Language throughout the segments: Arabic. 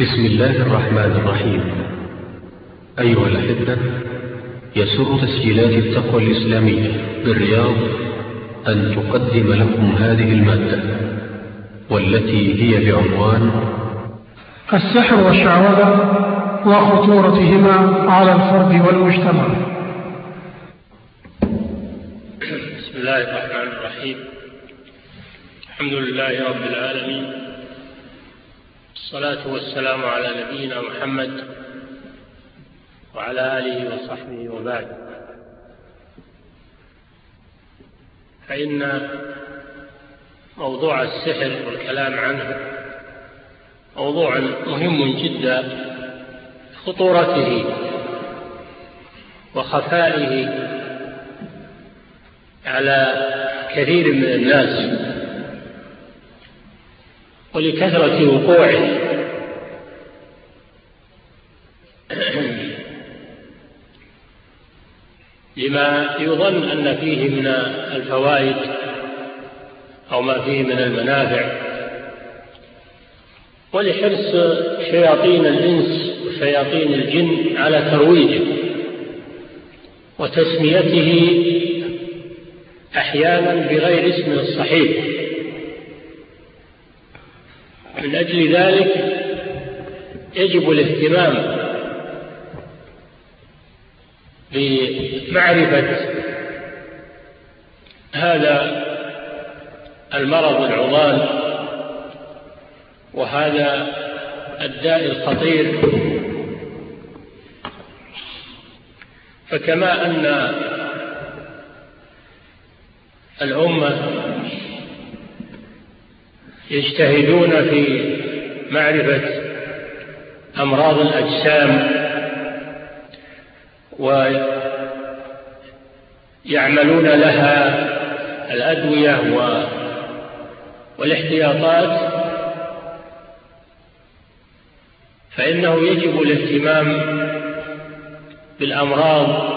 بسم الله الرحمن الرحيم. أيها الأحبة يسر تسجيلات التقوى الإسلامية بالرياض أن تقدم لكم هذه المادة والتي هي بعنوان السحر والشعوذة وخطورتهما على الفرد والمجتمع. بسم الله الرحمن الرحيم. الحمد لله رب العالمين الصلاة والسلام على نبينا محمد وعلى آله وصحبه وبعد. فإن موضوع السحر والكلام عنه موضوع مهم جدا خطورته وخفائه على كثير من الناس. ولكثرة وقوعه. لما يظن أن فيه من الفوائد أو ما فيه من المنافع ولحرص شياطين الإنس وشياطين الجن على ترويجه وتسميته أحيانا بغير اسمه الصحيح. من أجل ذلك يجب الاهتمام بمعرفة هذا المرض العضال وهذا الداء الخطير. فكما أن الأمة يجتهدون في معرفة أمراض الأجسام ويعملون لها الأدوية والاحتياطات فإنه يجب الاهتمام بالأمراض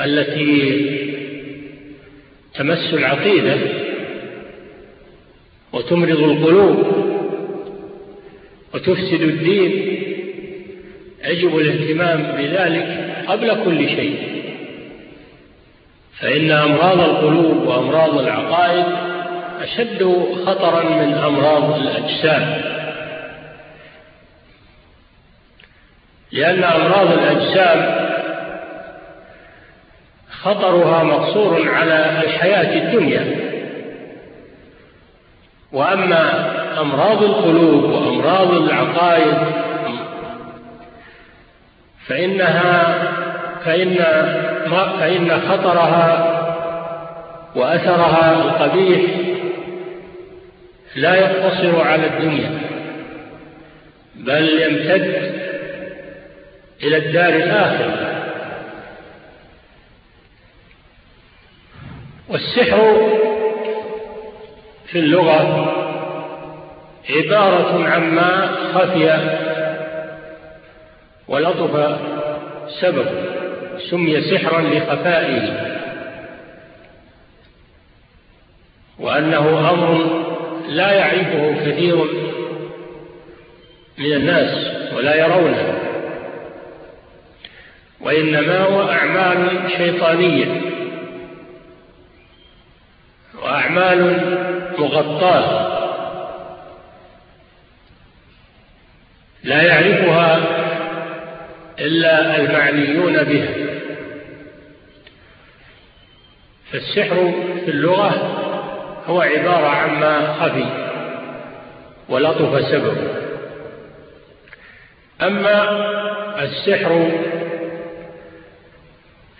التي تمس العقيدة. وتمرض القلوب وتفسد الدين يجب الاهتمام بذلك قبل كل شيء. فإن أمراض القلوب وأمراض العقائد أشد خطرا من أمراض الأجسام. لأن أمراض الأجسام خطرها مقصور على الحياة الدنيا. وأما أمراض القلوب وأمراض العقائد فإنها فإن, فإن خطرها وأثرها القبيح لا يقتصر على الدنيا بل يمتد إلى الدار الآخرة. والسحر في اللغة عبارة عما خفي ولطف سبب سمي سحرا لخفائه وأنه أمر لا يعرفه كثير من الناس ولا يرونه وإنما هو أعمال شيطانية وأعمال مغطاة لا يعرفها إلا المعنيون بها. فالسحر في اللغة هو عبارة عما خفي ولطف سبب. أما السحر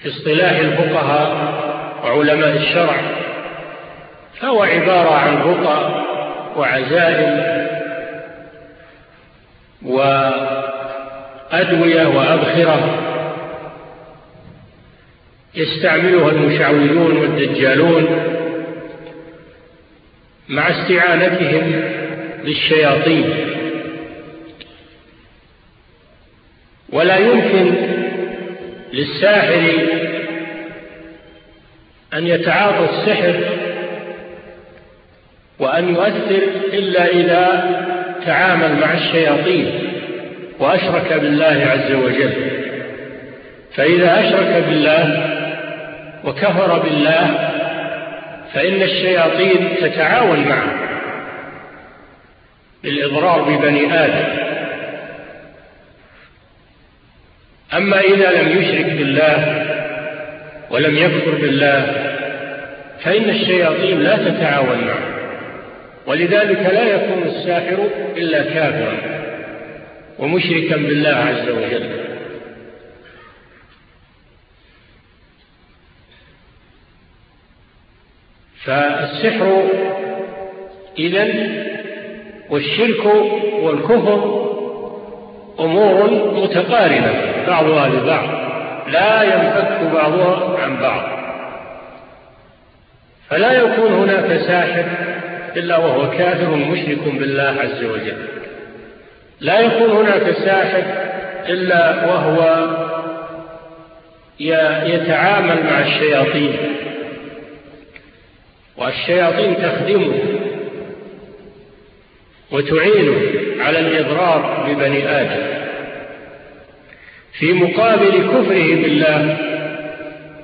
في اصطلاح الفقهاء وعلماء الشرع فهو عبارة عن رقى وعزائم وأدوية وأبخرة يستعملها المشعوذون والدجالون مع استعانتهم بالشياطين ولا يمكن للساحر أن يتعاطى السحر وأن يؤثر إلا إذا تعامل مع الشياطين وأشرك بالله عز وجل. فإذا أشرك بالله وكفر بالله فإن الشياطين تتعاون معه للإضرار ببني آدم. أما إذا لم يشرك بالله ولم يكفر بالله فإن الشياطين لا تتعاون معه. ولذلك لا يكون الساحر إلا كافرا ومشركا بالله عز وجل. فالسحر إذن والشرك والكفر أمور متقارنة بعضها لبعض لا ينفك بعضها عن بعض. فلا يكون هناك ساحر إلا وهو كافر مشرك بالله عز وجل. لا يكون هناك ساحر إلا وهو يتعامل مع الشياطين. والشياطين تخدمه وتعينه على الإضرار ببني آدم. في مقابل كفره بالله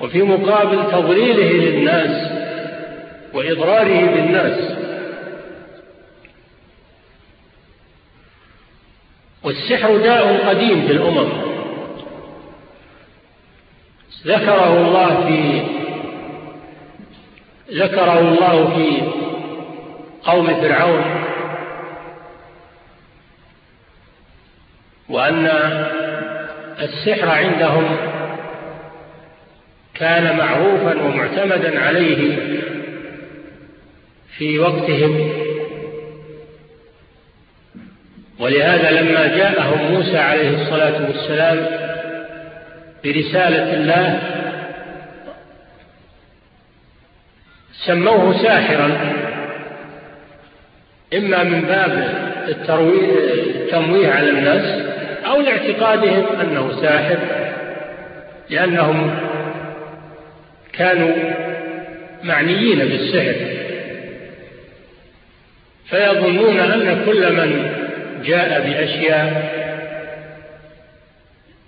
وفي مقابل تضليله للناس وإضراره بالناس والسحر داء قديم في الأمم. ذكره الله في ذكره الله في قوم فرعون وأن السحر عندهم كان معروفا ومعتمدا عليه في وقتهم. ولهذا لما جاءهم موسى عليه الصلاة والسلام برسالة الله سموه ساحرا إما من باب التمويه على الناس أو لاعتقادهم أنه ساحر لأنهم كانوا معنيين بالسحر. فيظنون أن كل من جاء بأشياء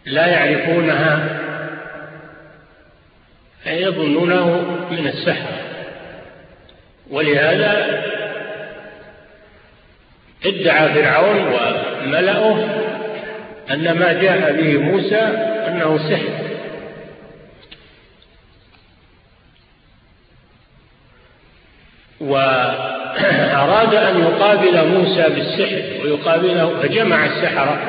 لا يعرفونها فيظنونه من السحر. ولهذا ادعى فرعون وملأه أن ما جاء به موسى أنه سحر. وأراد أن يقابل موسى بالسحر ويقابله فجمع السحرة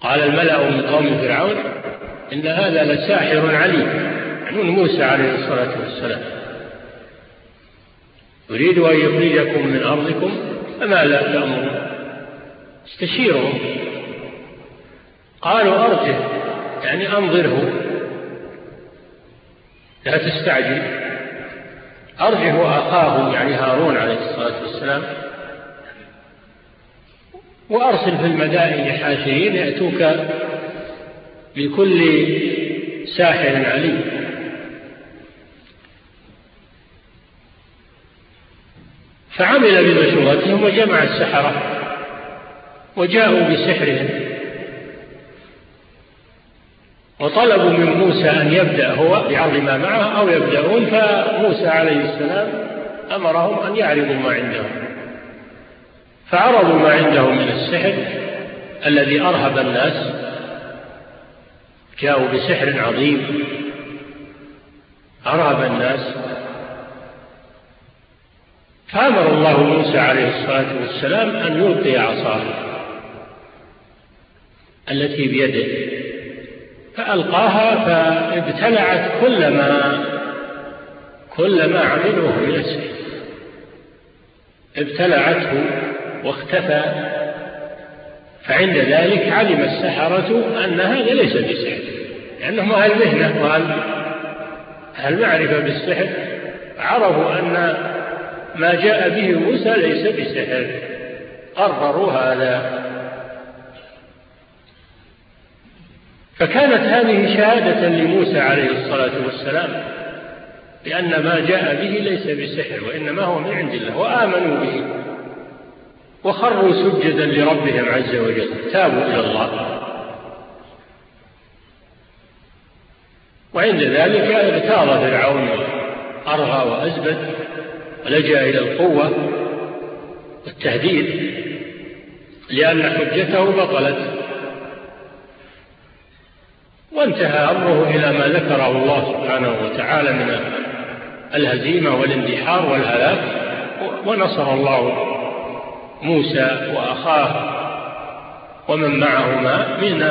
قال الملأ من قوم فرعون إن هذا لساحر عليم عنون موسى عليه الصلاة والسلام. يريد أن يخرجكم من أرضكم فما لا تأمرون؟ استشيرهم. قالوا أرجه يعني أنظره. لا تستعجل. أرجه أخاه يعني هارون عليه الصلاة والسلام وأرسل في المدائن حاشرين يأتوك بكل ساحر عليم. فعمل بمشورتهم وجمع السحرة وجاءوا بسحرهم. وطلبوا من موسى أن يبدأ هو بعرض ما معه أو يبدأون فموسى عليه السلام أمرهم أن يعرضوا ما عندهم. فعرضوا ما عندهم من السحر الذي أرهب الناس جاءوا بسحر عظيم أرهب الناس. فأمر الله موسى عليه الصلاة والسلام أن يلقي عصاه التي بيده. فألقاها فابتلعت كل ما كل ما عملوه من السحر ابتلعته واختفى. فعند ذلك علم السحرة أن هذا ليس بسحر لأنهم أهل مهنة. وأهل معرفة بالسحر. عرفوا أن ما جاء به موسى ليس بسحر. قرروا هذا. فكانت هذه شهادة لموسى عليه الصلاة والسلام بأن ما جاء به ليس بسحر وإنما هو من عند الله وآمنوا به وخروا سجدا لربهم عز وجل تابوا إلى الله. وعند ذلك اغتاظ فرعون أرغى وأزبد ولجأ إلى القوة والتهديد لأن حجته بطلت. وانتهى أمره إلى ما ذكره الله سبحانه وتعالى من الهزيمة والاندحار والهلاك ونصر الله موسى وأخاه ومن معهما من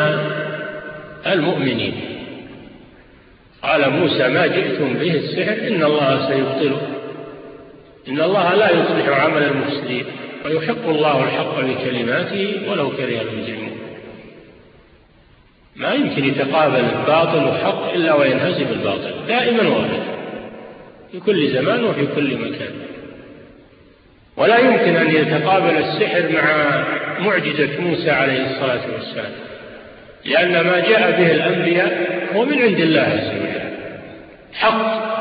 المؤمنين. قال موسى ما جئتم به السحر إن الله سيبطله. إن الله لا يصلح عمل المفسدين ويحق الله الحق بكلماته ولو كره المجرمون. ما يمكن يتقابل الباطل وحق إلا وينهزم الباطل دائما وابدا في كل زمان وفي كل مكان. ولا يمكن أن يتقابل السحر مع معجزة موسى عليه الصلاة والسلام لأن ما جاء به الأنبياء هو من عند الله عز وجل. حق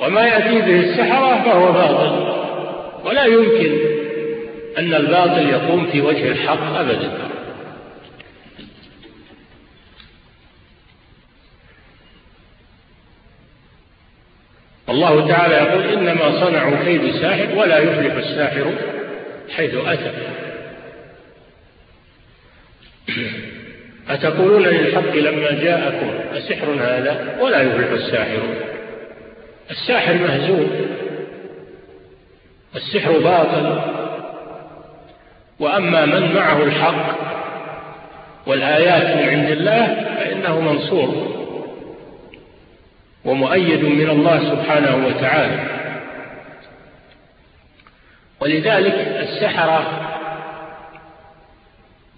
وما يأتي به السحرة فهو باطل. ولا يمكن أن الباطل يقوم في وجه الحق أبدا. الله تعالى يقول إنما صنعوا كيد ساحر ولا يفلح الساحر حيث أتى. أتقولون للحق لما جاءكم أسحر هذا ولا يفلح الساحر؟ الساحر مهزوم. السحر باطل. وأما من معه الحق والآيات من عند الله فإنه منصور. ومؤيد من الله سبحانه وتعالى. ولذلك السحرة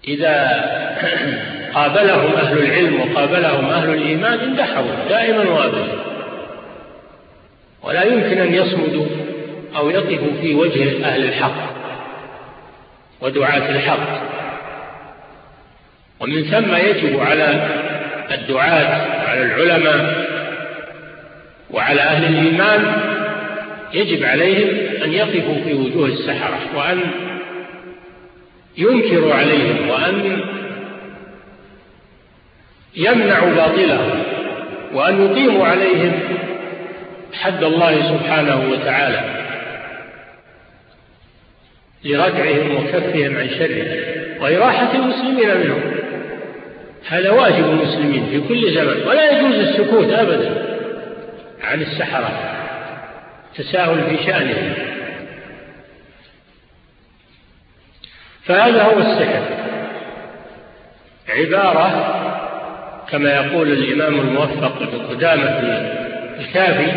إذا قابلهم أهل العلم وقابلهم أهل الإيمان اندحروا دائما وابدا. ولا يمكن أن يصمدوا أو يقفوا في وجه أهل الحق ودعاة الحق. ومن ثم يجب على الدعاة وعلى العلماء وعلى أهل الإيمان يجب عليهم أن يقفوا في وجوه السحرة وأن ينكروا عليهم وأن يمنعوا باطلهم وأن يقيموا عليهم حد الله سبحانه وتعالى لردعهم وكفهم عن شره وإراحة المسلمين منهم. هذا واجب المسلمين في كل زمن ولا يجوز السكوت أبدا. عن السحرة تساهل في شأنهم فهذا هو السحر. عبارة كما يقول الإمام الموفق قدامة الكافي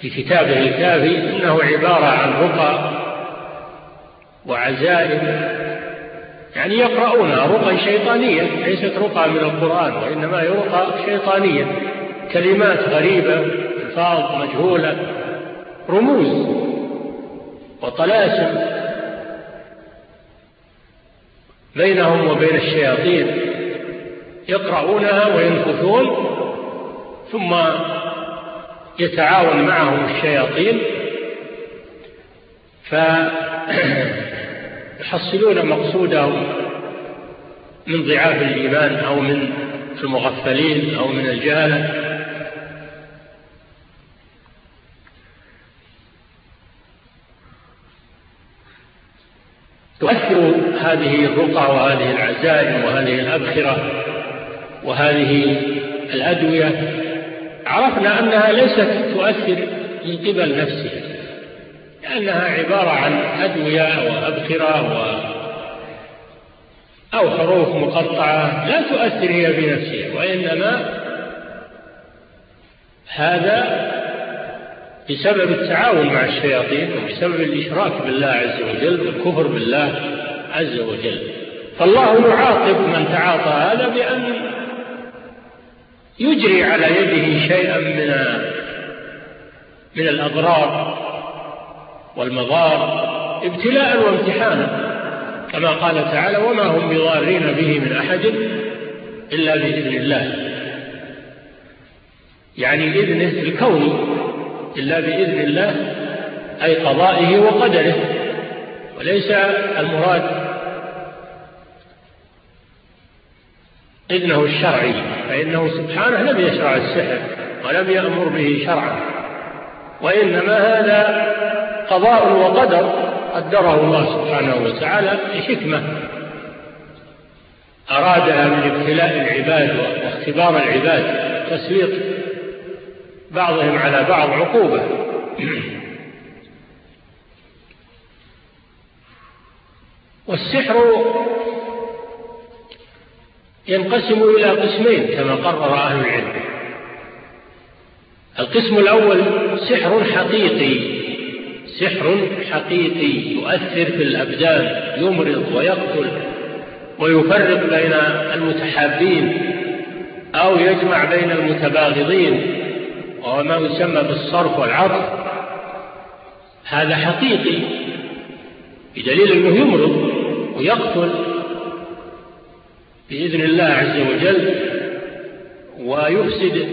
في كتابه الكافي إنه عبارة عن رقى وعزائم يعني يقرؤونها رقى شيطانية ليست رقى من القرآن وإنما هي رقى شيطانية. كلمات غريبة ألفاظ مجهولة رموز وطلاسم بينهم وبين الشياطين يقرؤونها وينفثون ثم يتعاون معهم الشياطين فيحصلون مقصودهم من ضعاف الإيمان أو من المغفلين أو من الجهلة تؤثر هذه الرقى وهذه العزائم وهذه الأبخرة وهذه الأدوية. عرفنا أنها ليست تؤثر من قبل نفسها لأنها عبارة عن أدوية وأبخرة و أو حروف مقطعة لا تؤثر هي بنفسها وإنما هذا بسبب التعاون مع الشياطين وبسبب الإشراك بالله عز وجل والكفر بالله عز وجل. فالله يعاقب من تعاطى هذا بأن يجري على يده شيئا من من الأضرار والمضار ابتلاء وامتحانا. كما قال تعالى وما هم بضارين به من أحد إلا بإذن الله. يعني إذنه الكوني إلا بإذن الله أي قضائه وقدره. وليس المراد إذنه الشرعي فإنه سبحانه لم يشرع السحر ولم يأمر به شرعا. وإنما هذا قضاء وقدر قدره الله سبحانه وتعالى لحكمة. أرادها من ابتلاء العباد واختبار العباد تسليط بعضهم على بعض عقوبة. والسحر ينقسم إلى قسمين كما قرر أهل العلم. القسم الأول سحر حقيقي. سحر حقيقي يؤثر في الأبدان يمرض ويقتل ويفرق بين المتحابين أو يجمع بين المتباغضين. وهو ما يسمى بالصرف والعطف. هذا حقيقي. بدليل أنه يمرض ويقتل بإذن الله عز وجل ويفسد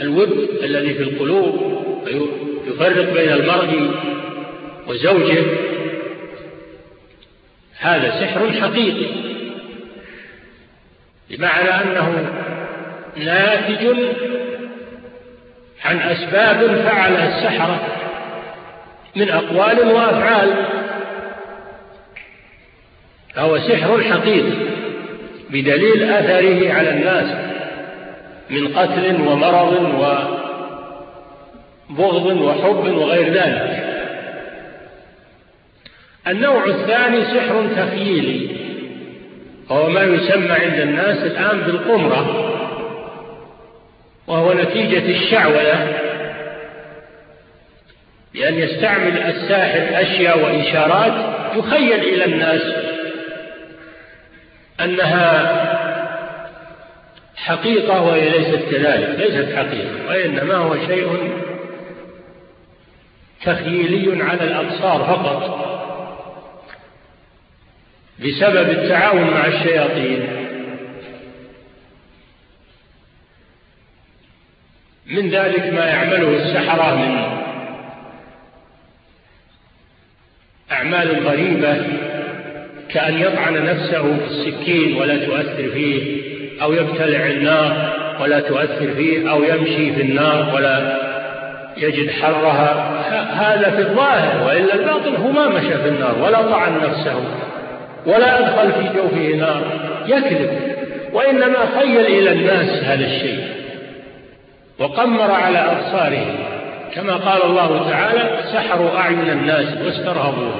الود الذي في القلوب ويفرق بين المرء وزوجه. هذا سحر حقيقي. بمعنى أنه ناتج عن أسباب فعلها السحرة من أقوال وأفعال. فهو سحر حقيقي بدليل أثره على الناس من قتل ومرض وبغض وحب وغير ذلك. النوع الثاني سحر تخييلي وهو ما يسمى عند الناس الآن بالقمرة. وهو نتيجة الشعوذة بأن يستعمل الساحر أشياء وإشارات يخيل إلى الناس أنها حقيقة وهي ليست كذلك ليست حقيقة وإنما هو شيء تخييلي على الأبصار فقط بسبب التعاون مع الشياطين. من ذلك ما يعمله السحرة من أعمال غريبة كأن يطعن نفسه في السكين ولا تؤثر فيه أو يبتلع النار ولا تؤثر فيه أو يمشي في النار ولا يجد حرها. هذا في الظاهر وإلا الباطن هو ما مشى في النار ولا طعن نفسه ولا أدخل في جوفه نار يكذب. وإنما خيل إلى الناس هذا الشيء. وقمر على أبصارهم. كما قال الله تعالى سحروا أعين الناس واسترهبوه.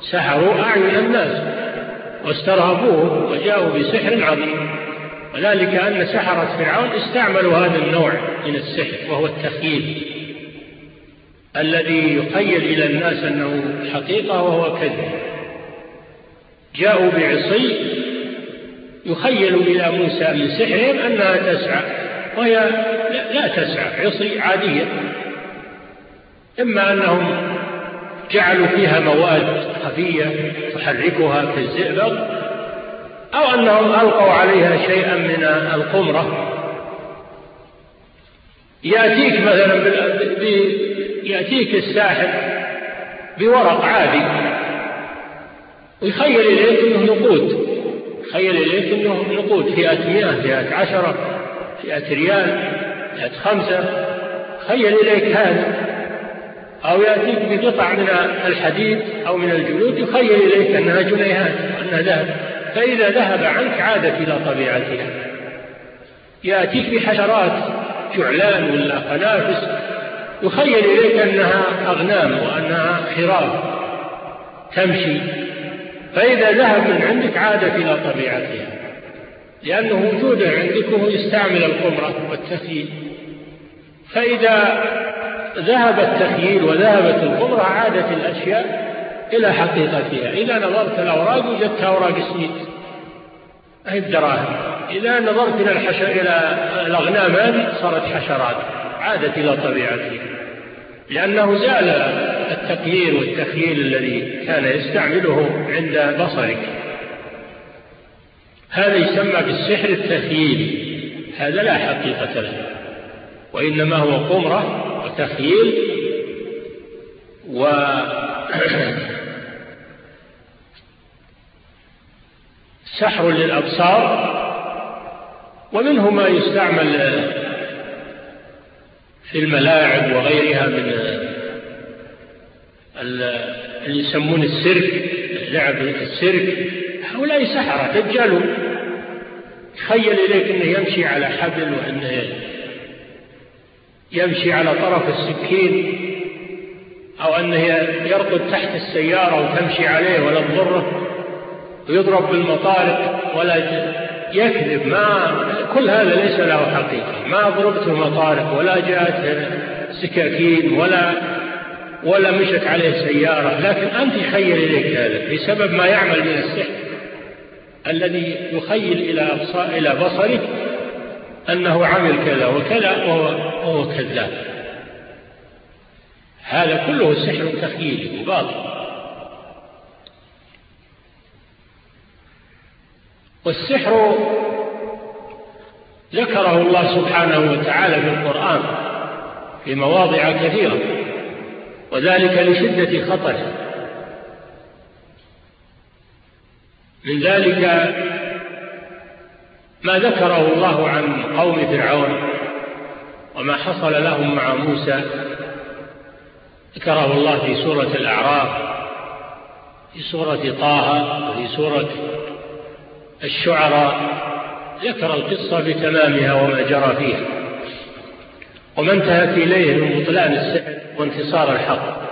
سحروا أعين الناس واسترهبوه وجاءوا بسحر عظيم. وذلك أن سحرة فرعون استعملوا هذا النوع من السحر وهو التخييل الذي يخيل إلى الناس أنه حقيقة وهو كذب. جاءوا بعصي يخيل إلى موسى من سحرهم أنها تسعى. وهي لا تسعى عصي عادية. إما أنهم جعلوا فيها مواد خفية تحركها كالزئبق أو أنهم ألقوا عليها شيئا من القمرة. يأتيك مثلا يأتيك الساحر بورق عادي ويخيل إليك أنه نقود يخيل إليك أنه نقود فئة مئة فئة عشرة فئة ريال فئة خمسة. خيل إليك هذا. أو يأتيك بقطع من الحديد أو من الجلود يخيل إليك أنها جنيهات وأنها ذهب. فإذا ذهب عنك عادت إلى طبيعتها. يأتيك بحشرات جعلان ولا قنافس. يخيل إليك أنها أغنام وأنها خراف تمشي. فإذا ذهب من عندك عادت إلى طبيعتها. لأنه وجوده عندك وهو يستعمل القمرة والتخييل. فإذا ذهب التخييل وذهبت القمرة عادت الأشياء إلى حقيقتها. إذا نظرت الأوراق وجدت أوراق سنيد أي الدراهم. إذا نظرت إلى, الحشر إلى الأغنام هذه صارت حشرات عادت إلى طبيعتها. لأنه زال التقيير والتخييل الذي كان يستعمله عند بصرك. هذا يسمى بالسحر التخييلي هذا لا حقيقة له. وإنما هو قمرة وتخييل و سحر للأبصار ومنه ما يستعمل في الملاعب وغيرها من اللي يسمون السيرك لعب السيرك هؤلاء سحرة دجالون. تخيل إليك أنه يمشي على حبل وأنه يمشي على طرف السكين أو أنه يرقد تحت السيارة وتمشي عليه ولا تضره ويضرب بالمطارق ولا يكذب. ما كل هذا ليس له حقيقة. ما ضربته مطارق ولا جاءت سكاكين ولا ولا مشت عليه سيارة. لكن أنت يخيل إليك هذا بسبب ما يعمل من السحر. الذي يخيل إلى إلى بصره أنه عمل كذا وكذا وهو, كذاب. هذا كله سحر تخييلي وباطل. والسحر ذكره الله سبحانه وتعالى في القرآن في مواضع كثيرة وذلك لشدة خطره. من ذلك ما ذكره الله عن قوم فرعون وما حصل لهم مع موسى ذكره الله في سورة الأعراف في سورة طه وفي سورة الشعراء ذكر القصة بتمامها وما جرى فيها. وما انتهت إليه من بطلان السحر وانتصار الحق.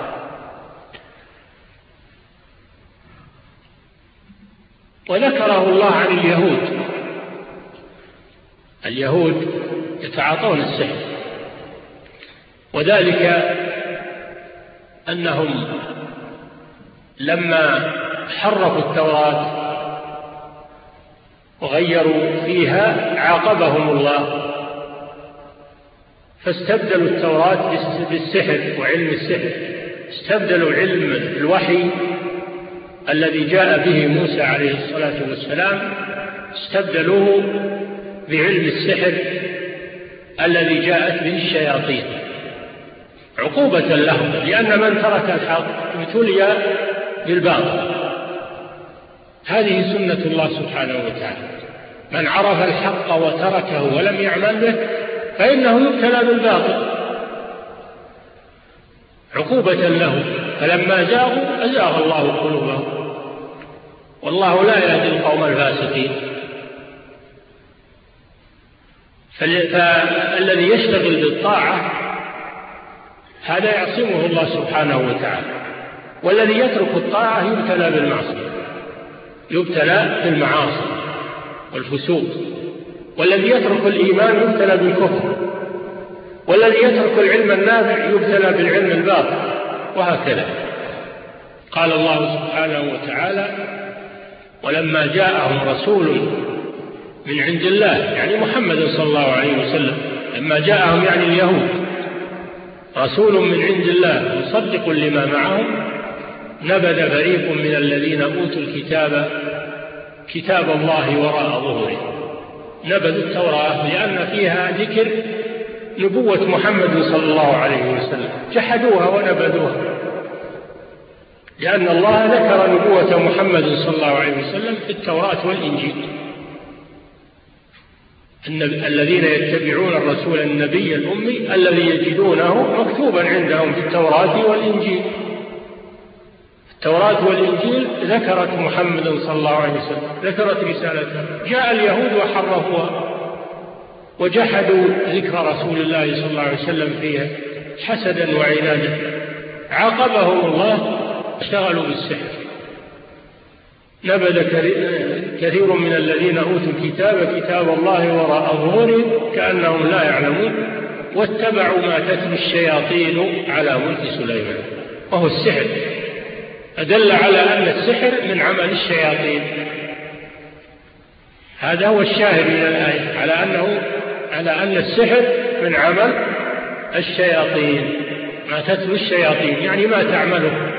وذكره الله عن اليهود. اليهود يتعاطون السحر. وذلك أنهم لما حرفوا التوراة وغيروا فيها عاقبهم الله فاستبدلوا التوراة بالسحر وعلم السحر. استبدلوا علم الوحي الذي جاء به موسى عليه الصلاة والسلام استبدلوه بعلم السحر الذي جاءت به الشياطين. عقوبة لهم لأن من ترك الحق ابتلي بالباطل. هذه سنة الله سبحانه وتعالى. من عرف الحق وتركه ولم يعمل به فإنه يبتلى بالباطل. عقوبة له فلما زاغوا أزاغ الله قلوبهم. والله لا يهدي القوم الفاسقين. فالذي يشتغل بالطاعة هذا يعصمه الله سبحانه وتعالى. والذي يترك الطاعة يبتلى بالمعصية. يبتلى بالمعاصي والفسوق. والذي يترك الإيمان يبتلى بالكفر. والذي يترك العلم النافع يبتلى بالعلم الباطل. وهكذا. قال الله سبحانه وتعالى ولما جاءهم رسول من عند الله يعني محمد صلى الله عليه وسلم. لما جاءهم يعني اليهود. رسول من عند الله مصدق لما معهم نبذ فريق من الذين أوتوا الكتاب كتاب الله وراء ظهوره نبذوا التوراة لأن فيها ذكر نبوة محمد صلى الله عليه وسلم. جحدوها ونبذوها. لأن الله ذكر نبوة محمد صلى الله عليه وسلم في التوراة والإنجيل. الذين يتبعون الرسول النبي الأمي الذي يجدونه مكتوبا عندهم في التوراة والإنجيل. التوراة والإنجيل ذكرت محمد صلى الله عليه وسلم ذكرت رسالته. جاء اليهود وحرفوها. وجحدوا ذكر رسول الله صلى الله عليه وسلم فيها حسدا وعنادا عاقبهم الله اشتغلوا بالسحر. نبذ كثير من الذين أوتوا الكتاب كتاب الله وراء ظهورهم كأنهم لا يعلمون واتبعوا ما تتلو الشياطين على ملك سليمان وهو السحر. أدل على أن السحر من عمل الشياطين. هذا هو الشاهد من الآية على أنه على أن السحر من عمل الشياطين ما تتلو الشياطين يعني ما تعمله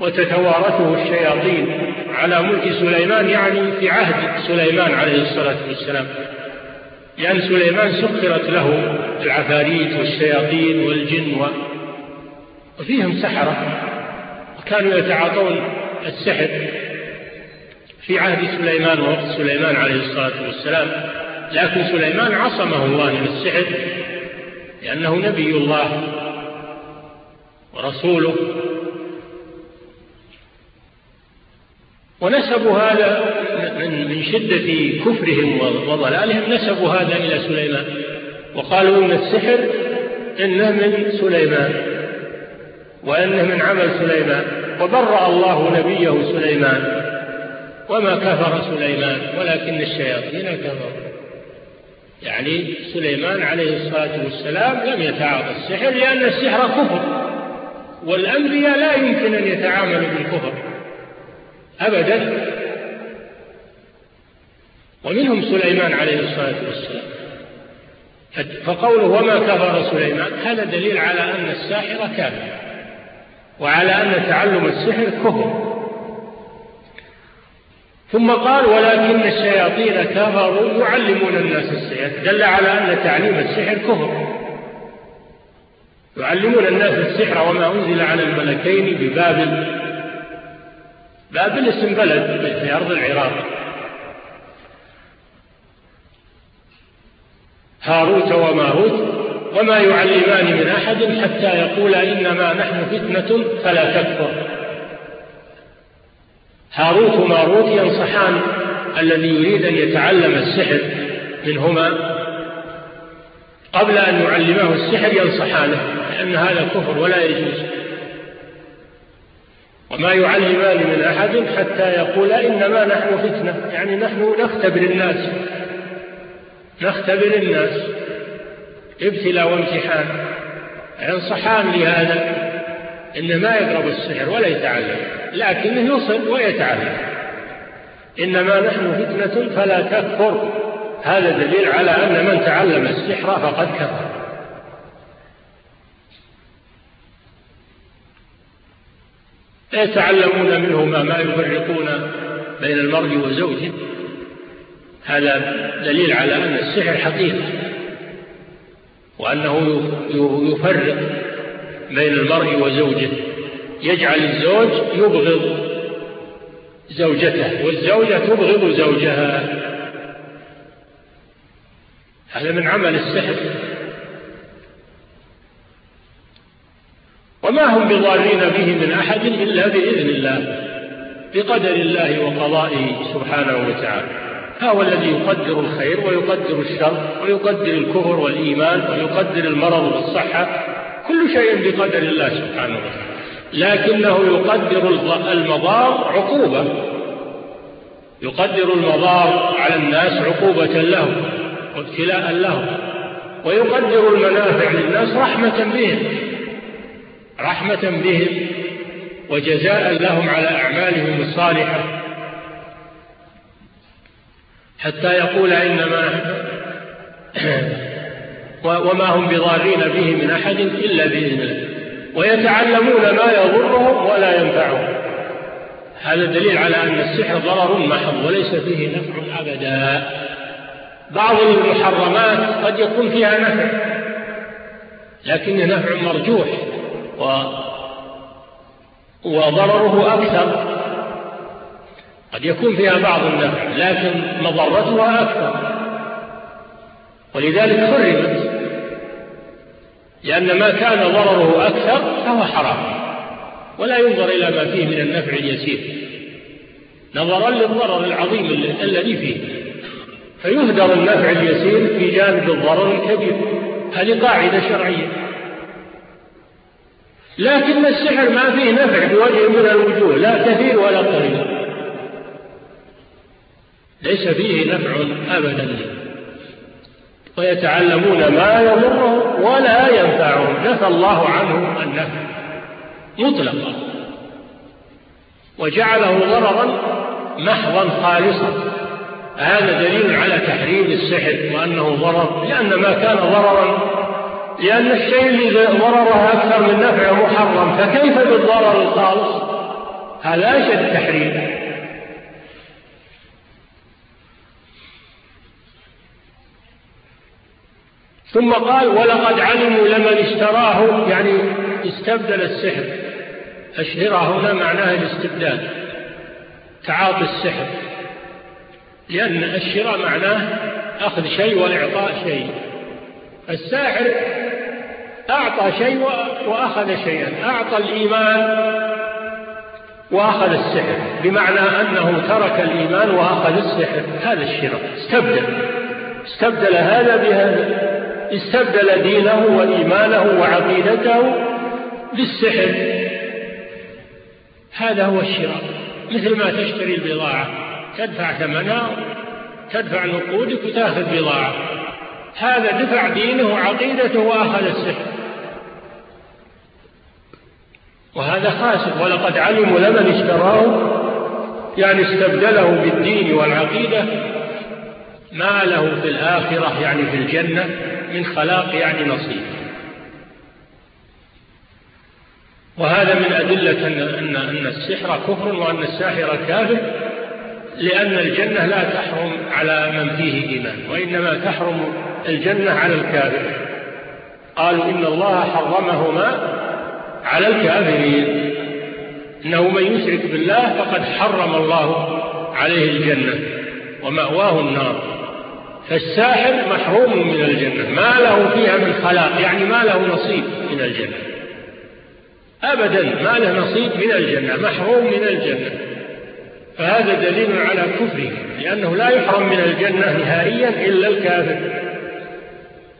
وتتوارثه الشياطين على ملك سليمان يعني في عهد سليمان عليه الصلاة والسلام. لأن سليمان سخرت له العفاريت والشياطين والجن وفيهم سحرة وكانوا يتعاطون السحر في عهد سليمان ووقت سليمان عليه الصلاة والسلام. لكن سليمان عصمه الله من السحر لأنه نبي الله ورسوله. ونسبوا هذا من شدة كفرهم وضلالهم نسبوا هذا إلى سليمان. وقالوا إن السحر إنه من سليمان وإنه من عمل سليمان. وبرأ الله نبيه سليمان وما كفر سليمان ولكن الشياطين كفروا. يعني سليمان عليه الصلاة والسلام لم يتعاطى السحر لأن السحر كفر والأنبياء لا يمكن أن يتعاملوا بالكفر أبدا. ومنهم سليمان عليه الصلاة والسلام. فقوله وما كفر سليمان هذا دليل على أن الساحر كافر وعلى أن تعلم السحر كفر. ثم قال ولكن الشياطين كفروا يعلمون الناس السحر. دل على أن تعليم السحر كفر. يعلمون الناس السحر وما أنزل على الملكين ببابل. بابل اسم بلد في أرض العراق. هاروت وماروت وما يعلمان من أحد حتى يقول إنما نحن فتنة فلا تكفر. هاروت وماروت ينصحان الذي يريد أن يتعلم السحر منهما. قبل أن يعلمه السحر ينصحانه لأن هذا كفر ولا يجوز. وما يعلمان من أحد حتى يقول إنما نحن فتنة. يعني نحن نختبر الناس. نختبر الناس. ابتلاء وامتحان. ينصحان لهذا. إن ما يقرب السحر ولا يتعلم لكنه يصل ويتعلم. إنما نحن فتنة فلا تكفر. هذا دليل على أن من تعلم السحر فقد كفر. يتعلمون منهما ما يفرقون بين المرء وزوجه. هذا دليل على أن السحر حقيقة وأنه يفرق بين المرء وزوجه. يجعل الزوج يبغض زوجته والزوجة تبغض زوجها. هذا من عمل السحر. وما هم بضارين به من أحد إلا بإذن الله بقدر الله وقضائه سبحانه وتعالى. هو الذي يقدر الخير ويقدر الشر ويقدر الكفر والإيمان ويقدر المرض والصحة. كل شيء بقدر الله سبحانه وتعالى. لكنه يقدر المضار عقوبة. يقدر المضار على الناس عقوبة لهم وابتلاء لهم. ويقدر المنافع للناس رحمة بهم. رحمة بهم وجزاء لهم على أعمالهم الصالحة. حتى يقول إنما وما هم بضارين به من أحد إلا بإذن الله. ويتعلمون ما يضرهم ولا ينفعهم. هذا دليل على أن السحر ضرر محض وليس فيه نفع أبدا. بعض المحرمات قد يكون فيها نفع لكن نفع مرجوح و وضرره أكثر. قد يكون فيها بعض النفع لكن مضرتها أكثر. ولذلك حرمت لأن ما كان ضرره أكثر فهو حرام. ولا ينظر إلى ما فيه من النفع اليسير. نظرا للضرر العظيم الذي فيه. فيهدر النفع اليسير في جانب الضرر الكبير. هذه قاعدة شرعية. لكن السحر ما فيه نفع بوجه من الوجوه لا كثير ولا قليل. ليس فيه نفع أبدا. ويتعلمون ما يضرهم ولا ينفعهم. نفى الله عنه النفع مطلقا. وجعله ضررا محضا خالصا. هذا دليل على تحريم السحر وأنه ضرر لأن ما كان ضررا لأن الشيء اللي ضرره أكثر من نفعه محرم. فكيف بالضرر الخالص؟ هذا أشد تحريم. ثم قال ولقد علموا لمن اشتراه يعني استبدل السحر. الشراء هنا معناه الاستبدال تعاطي السحر. لأن الشراء معناه أخذ شيء وإعطاء شيء. الساحر أعطى شيء وأخذ شيئا أعطى الإيمان وأخذ السحر. بمعنى أنه ترك الإيمان وأخذ السحر هذا الشراء. استبدل. استبدل هذا بهذا. استبدل دينه وإيمانه وعقيدته بالسحر. هذا هو الشراء. مثل ما تشتري البضاعة تدفع ثمنها تدفع نقودك وتأخذ بضاعة هذا دفع دينه وعقيدته وأخذ السحر. وهذا خاسر ولقد علموا لمن اشتراه يعني استبدله بالدين والعقيدة ما له في الآخرة يعني في الجنة من خلاق يعني نصيب. وهذا من أدلة أن, أن السحر كفر وأن الساحر كافر لأن الجنة لا تحرم على من فيه إيمان وإنما تحرم الجنة على الكافر. قالوا إن الله حرمهما على الكافرين. إنه من يشرك بالله فقد حرم الله عليه الجنة ومأواه النار. فالساحر محروم من الجنة. ما له فيها من خلاق يعني ما له نصيب من الجنة. أبدا ما له نصيب من الجنة محروم من الجنة. فهذا دليل على كفره لأنه لا يحرم من الجنة نهائيا إلا الكافر.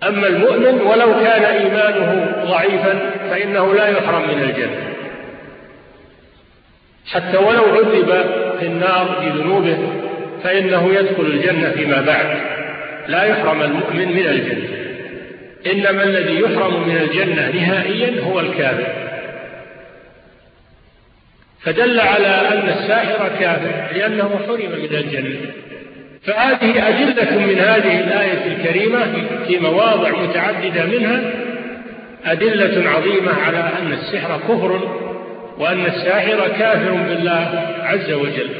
أما المؤمن ولو كان إيمانه ضعيفا فإنه لا يحرم من الجنة. حتى ولو عذب في النار بذنوبه فإنه يدخل الجنة فيما بعد. لا يحرم المؤمن من الجنة. إنما الذي يحرم من الجنة نهائيا هو الكافر. فدل على أن الساحر كافر لأنه حرم من الجنة. فهذه أدلة من هذه الآية الكريمة في مواضع متعددة منها أدلة عظيمة على أن السحر كفر وأن الساحر كافر بالله عز وجل.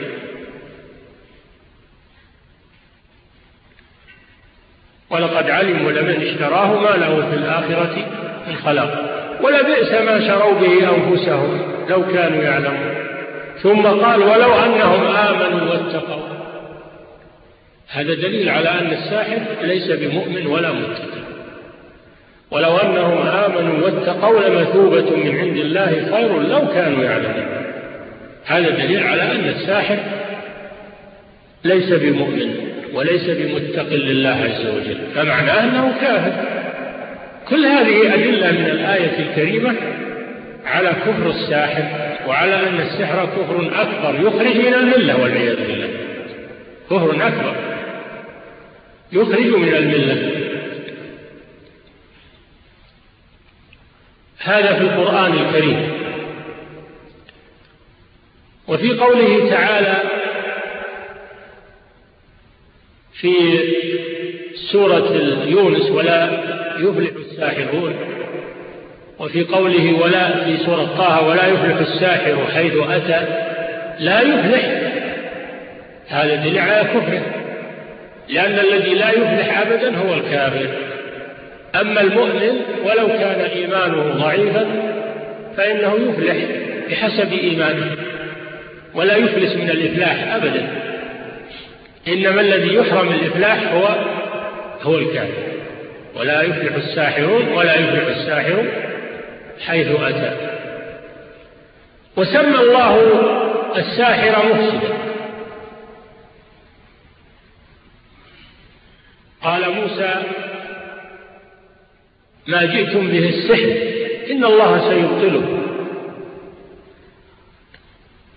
ولقد علموا لمن اشتراه ما له في الآخرة من خلاق. ولبئس ما شروا به أنفسهم لو كانوا يعلمون. ثم قال ولو أنهم آمنوا واتقوا. هذا دليل على أن الساحر ليس بمؤمن ولا متقي. ولو أنهم آمنوا واتقوا لمثوبة من عند الله خير لو كانوا يعلمون. هذا دليل على أن الساحر ليس بمؤمن. وليس بمتق لله عز وجل. فمعناه أنه كافر كل هذه أدلة من الآية الكريمة على كفر الساحر وعلى أن السحر كفر أكبر يخرج من الملة والعياذ بالله. كفر أكبر يخرج من الملة. هذا في القرآن الكريم. وفي قوله تعالى في سورة يونس ولا يفلح الساحرون وفي قوله ولا في سورة طه ولا يفلح الساحر حيث أتى لا يفلح. هذا دليل على كفره لأن الذي لا يفلح أبدا هو الكافر. أما المؤمن ولو كان إيمانه ضعيفا فإنه يفلح بحسب إيمانه ولا يفلس من الإفلاح أبدا. إنما الذي يحرم الإفلاح هو هو الكافر. ولا يفلح الساحرون ولا يفلح الساحر حيث أتى. وسمى الله الساحر مفسدا. قال موسى ما جئتم به السحر إن الله سيبطله.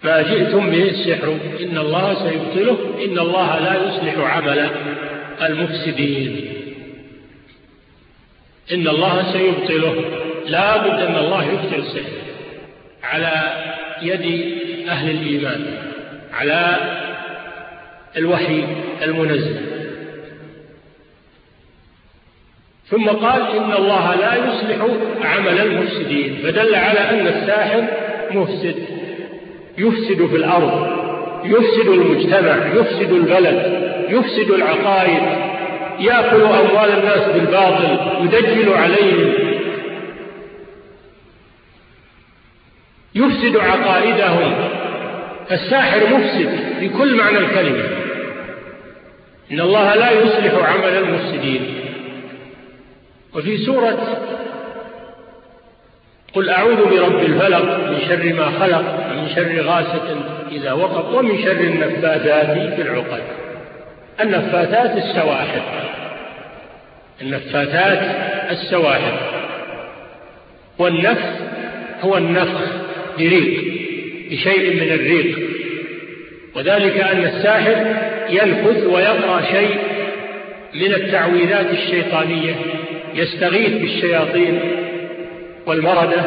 ما جئتم به السحر. إن الله سيبطله. إن الله لا يصلح عمل المفسدين. إن الله سيبطله. لا بد أن الله يبطل السحر. على يد أهل الإيمان. على الوحي المنزل. ثم قال إن الله لا يصلح عمل المفسدين. فدل على أن الساحر مفسد. يفسد في الأرض يفسد المجتمع يفسد البلد يفسد العقائد يأكل أموال الناس بالباطل يدجل عليهم. يفسد عقائدهم. الساحر مفسد في كل معنى الكلمة. إن الله لا يصلح عمل المفسدين. وفي سورة قل أعوذ برب الفلق من شر ما خلق ومن شر غاسق إذا وقف ومن شر النفاثات في العقد. النفاثات السواحل. النفاثات السواحل. والنفث هو النفخ بريق بشيء من الريق. وذلك أن الساحر ينفث ويقرأ شيء من التعويذات الشيطانية يستغيث بالشياطين والمردة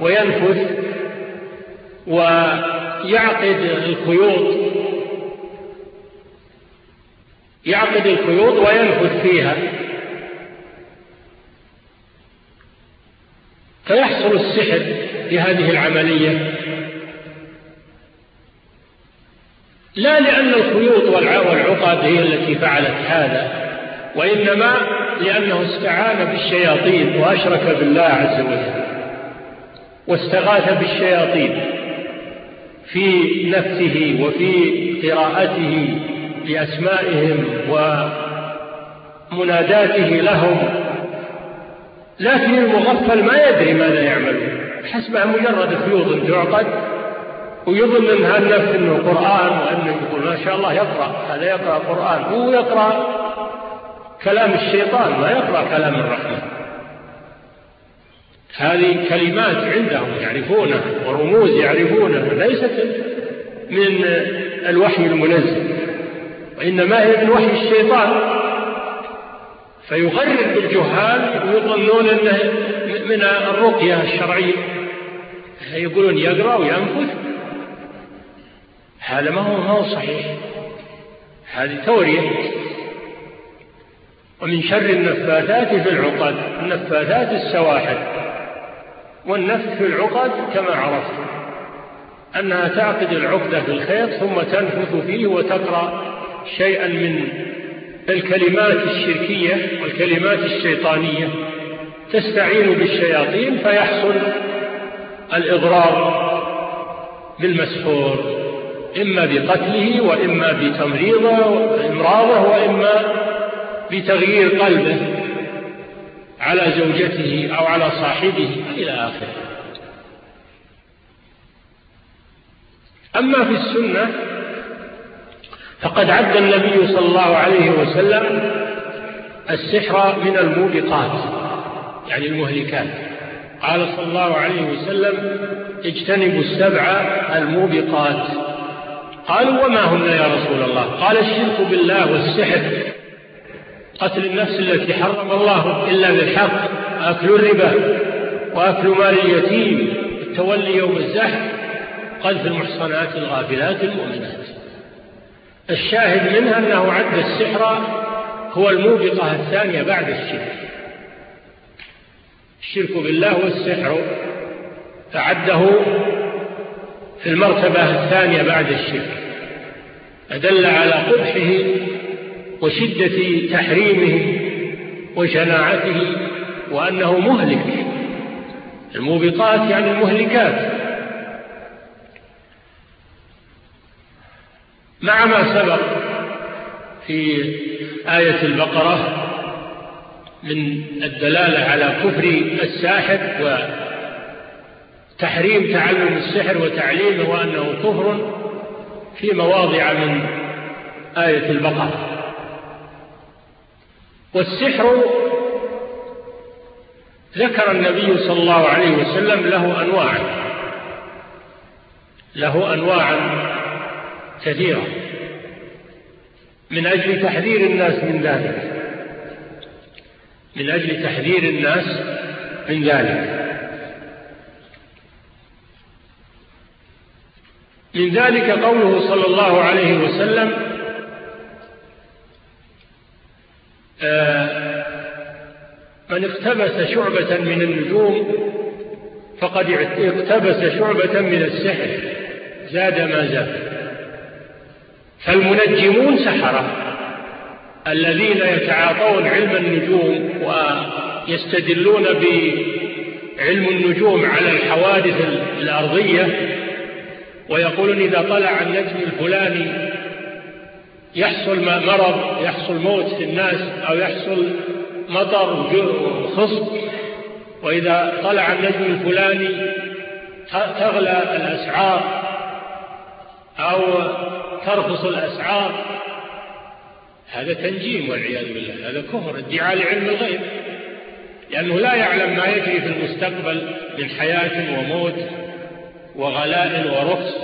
وينفث ويعقد الخيوط يعقد الخيوط وينفث فيها. فيحصل السحر بهذه العملية. لا لأن الخيوط والعقد هي التي فعلت هذا. وإنما لأنه استعان بالشياطين وأشرك بالله عز وجل واستغاث بالشياطين في نفسه وفي قراءته لأسمائهم ومناداته لهم. لكن المغفل ما يدري ماذا يعملون حسبها مجرد خيوط تعقد ويظن أنها النفس انه قرآن وأنه يقول ما شاء الله يقرأ. هذا يقرأ قرآن هو يقرأ كلام الشيطان ما يقرأ كلام الرحمن. هذه كلمات عندهم يعرفونها ورموز يعرفونها ليست من الوحي المنزل وإنما هي من وحي الشيطان. فيغرر بالجهال ويظنون أنه من الرقية الشرعية. يقولون يقرأ وينفث. هذا ما هو, ما هو صحيح. هذه تورية. ومن شر النفاثات في العقد النفاثات السواحل. والنفث في العقد كما عرفت أنها تعقد العقدة في الخيط ثم تنفث فيه وتقرأ شيئا من الكلمات الشركية والكلمات الشيطانية. تستعين بالشياطين فيحصل الإضرار بالمسحور إما بقتله وإما بتمريضه وإمراضه وإما بتغيير قلبه على زوجته أو على صاحبه إلى آخره. أما في السنة فقد عد النبي صلى الله عليه وسلم السحر من الموبقات يعني المهلكات. قال صلى الله عليه وسلم اجتنبوا السبع الموبقات. قالوا وما هن يا رسول الله؟ قال الشرك بالله والسحر. قتل النفس التي حرم الله إلا بالحق أكل الربا وأكل مال اليتيم التولي يوم الزحف قذف المحصنات الغافلات المؤمنات. الشاهد منها أنه عد السحر هو الموبقة الثانية بعد الشرك. الشرك بالله والسحر فعده في المرتبة الثانية بعد الشرك أدل على قبحه وشدة تحريمه وشناعته وأنه مهلك. الموبقات يعني المهلكات. مع ما سبق في آية البقرة من الدلالة على كفر الساحر وتحريم تعلم السحر وتعليمه وأنه كفر في مواضع من آية البقرة. والسحر ذكر النبي صلى الله عليه وسلم له أنواع له أنواع كثيرة. من أجل تحذير الناس من ذلك من أجل تحذير الناس من ذلك. من ذلك قوله صلى الله عليه وسلم من اقتبس شعبة من النجوم فقد اقتبس شعبة من السحر زاد ما زاد. فالمنجمون سحرة الذين يتعاطون علم النجوم ويستدلون بعلم النجوم على الحوادث الأرضية ويقولون إذا طلع النجم الفلاني يحصل مرض يحصل موت في الناس أو يحصل مطر وخصب وإذا طلع النجم الفلاني تغلى الأسعار أو ترخص الأسعار. هذا تنجيم والعياذ بالله هذا كفر ادعاء لعلم الغيب. لأنه لا يعلم ما يجري في المستقبل من حياة وموت وغلاء ورخص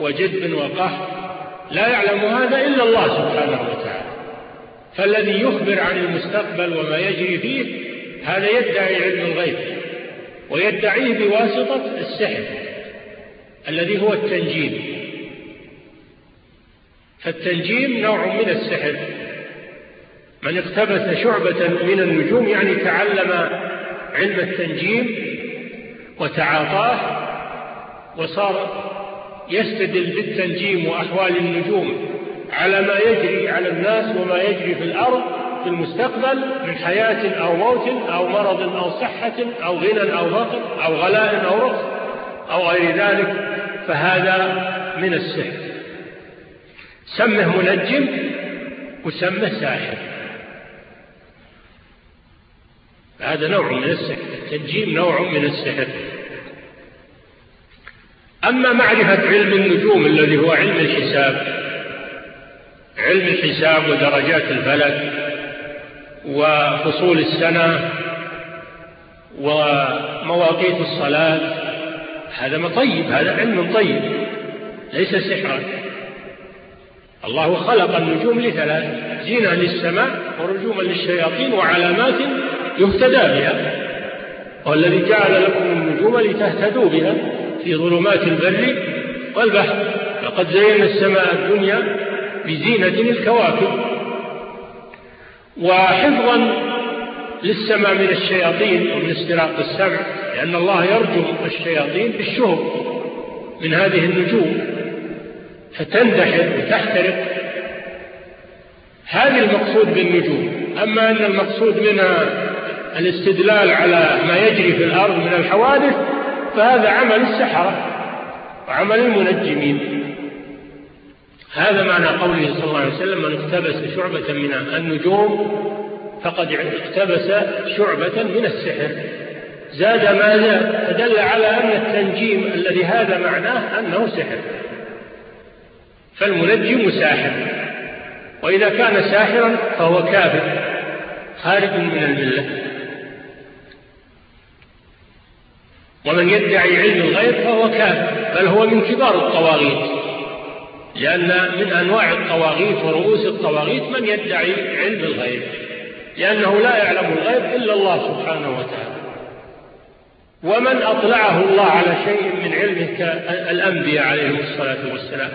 وجد وقهر. لا يعلم هذا إلا الله سبحانه وتعالى. فالذي يخبر عن المستقبل وما يجري فيه هذا يدعي علم الغيب ويدعيه بواسطة السحر الذي هو التنجيم. فالتنجيم نوع من السحر. من اقتبس شعبة من النجوم يعني تعلم علم التنجيم وتعاطاه وصار يستدل بالتنجيم وأحوال النجوم على ما يجري على الناس وما يجري في الأرض في المستقبل من حياة أو موت أو مرض أو صحة أو غنى أو فقر أو غلاء أو رخص أو غير ذلك فهذا من السحر. سمه منجم وسمه ساحر. هذا نوع من السحر التنجيم نوع من السحر. أما معرفة علم النجوم الذي هو علم الحساب علم الحساب ودرجات الفلك وفصول السنة ومواقيت الصلاة هذا ما طيب هذا علم طيب ليس سحرا. الله خلق النجوم لثلاث زينة للسماء ورجوما للشياطين وعلامات يهتدى بها والذي جعل لكم النجوم لتهتدوا بها. في ظلمات البر والبحر. لقد زينا السماء الدنيا بزينة الكواكب وحفظا للسماء من الشياطين ومن استراق السمع لأن الله يرجم الشياطين بالشهب من هذه النجوم. فتندحر وتحترق. هذه المقصود بالنجوم. أما أن المقصود منها الاستدلال على ما يجري في الأرض من الحوادث فهذا عمل السحرة وعمل المنجمين. هذا معنى قوله صلى الله عليه وسلم من اقتبس شعبة من النجوم فقد اقتبس شعبة من السحر. زاد ما فدل على أن التنجيم الذي هذا معناه أنه سحر. فالمنجم ساحر وإذا كان ساحرا فهو كافر خارج من الملة. ومن يدعي علم الغيب فهو كافر بل هو من كبار الطواغيت. لأن من أنواع الطواغيت ورؤوس الطواغيت من يدعي علم الغيب لأنه لا يعلم الغيب إلا الله سبحانه وتعالى. ومن أطلعه الله على شيء من علمه كالأنبياء عليهم الصلاة والسلام.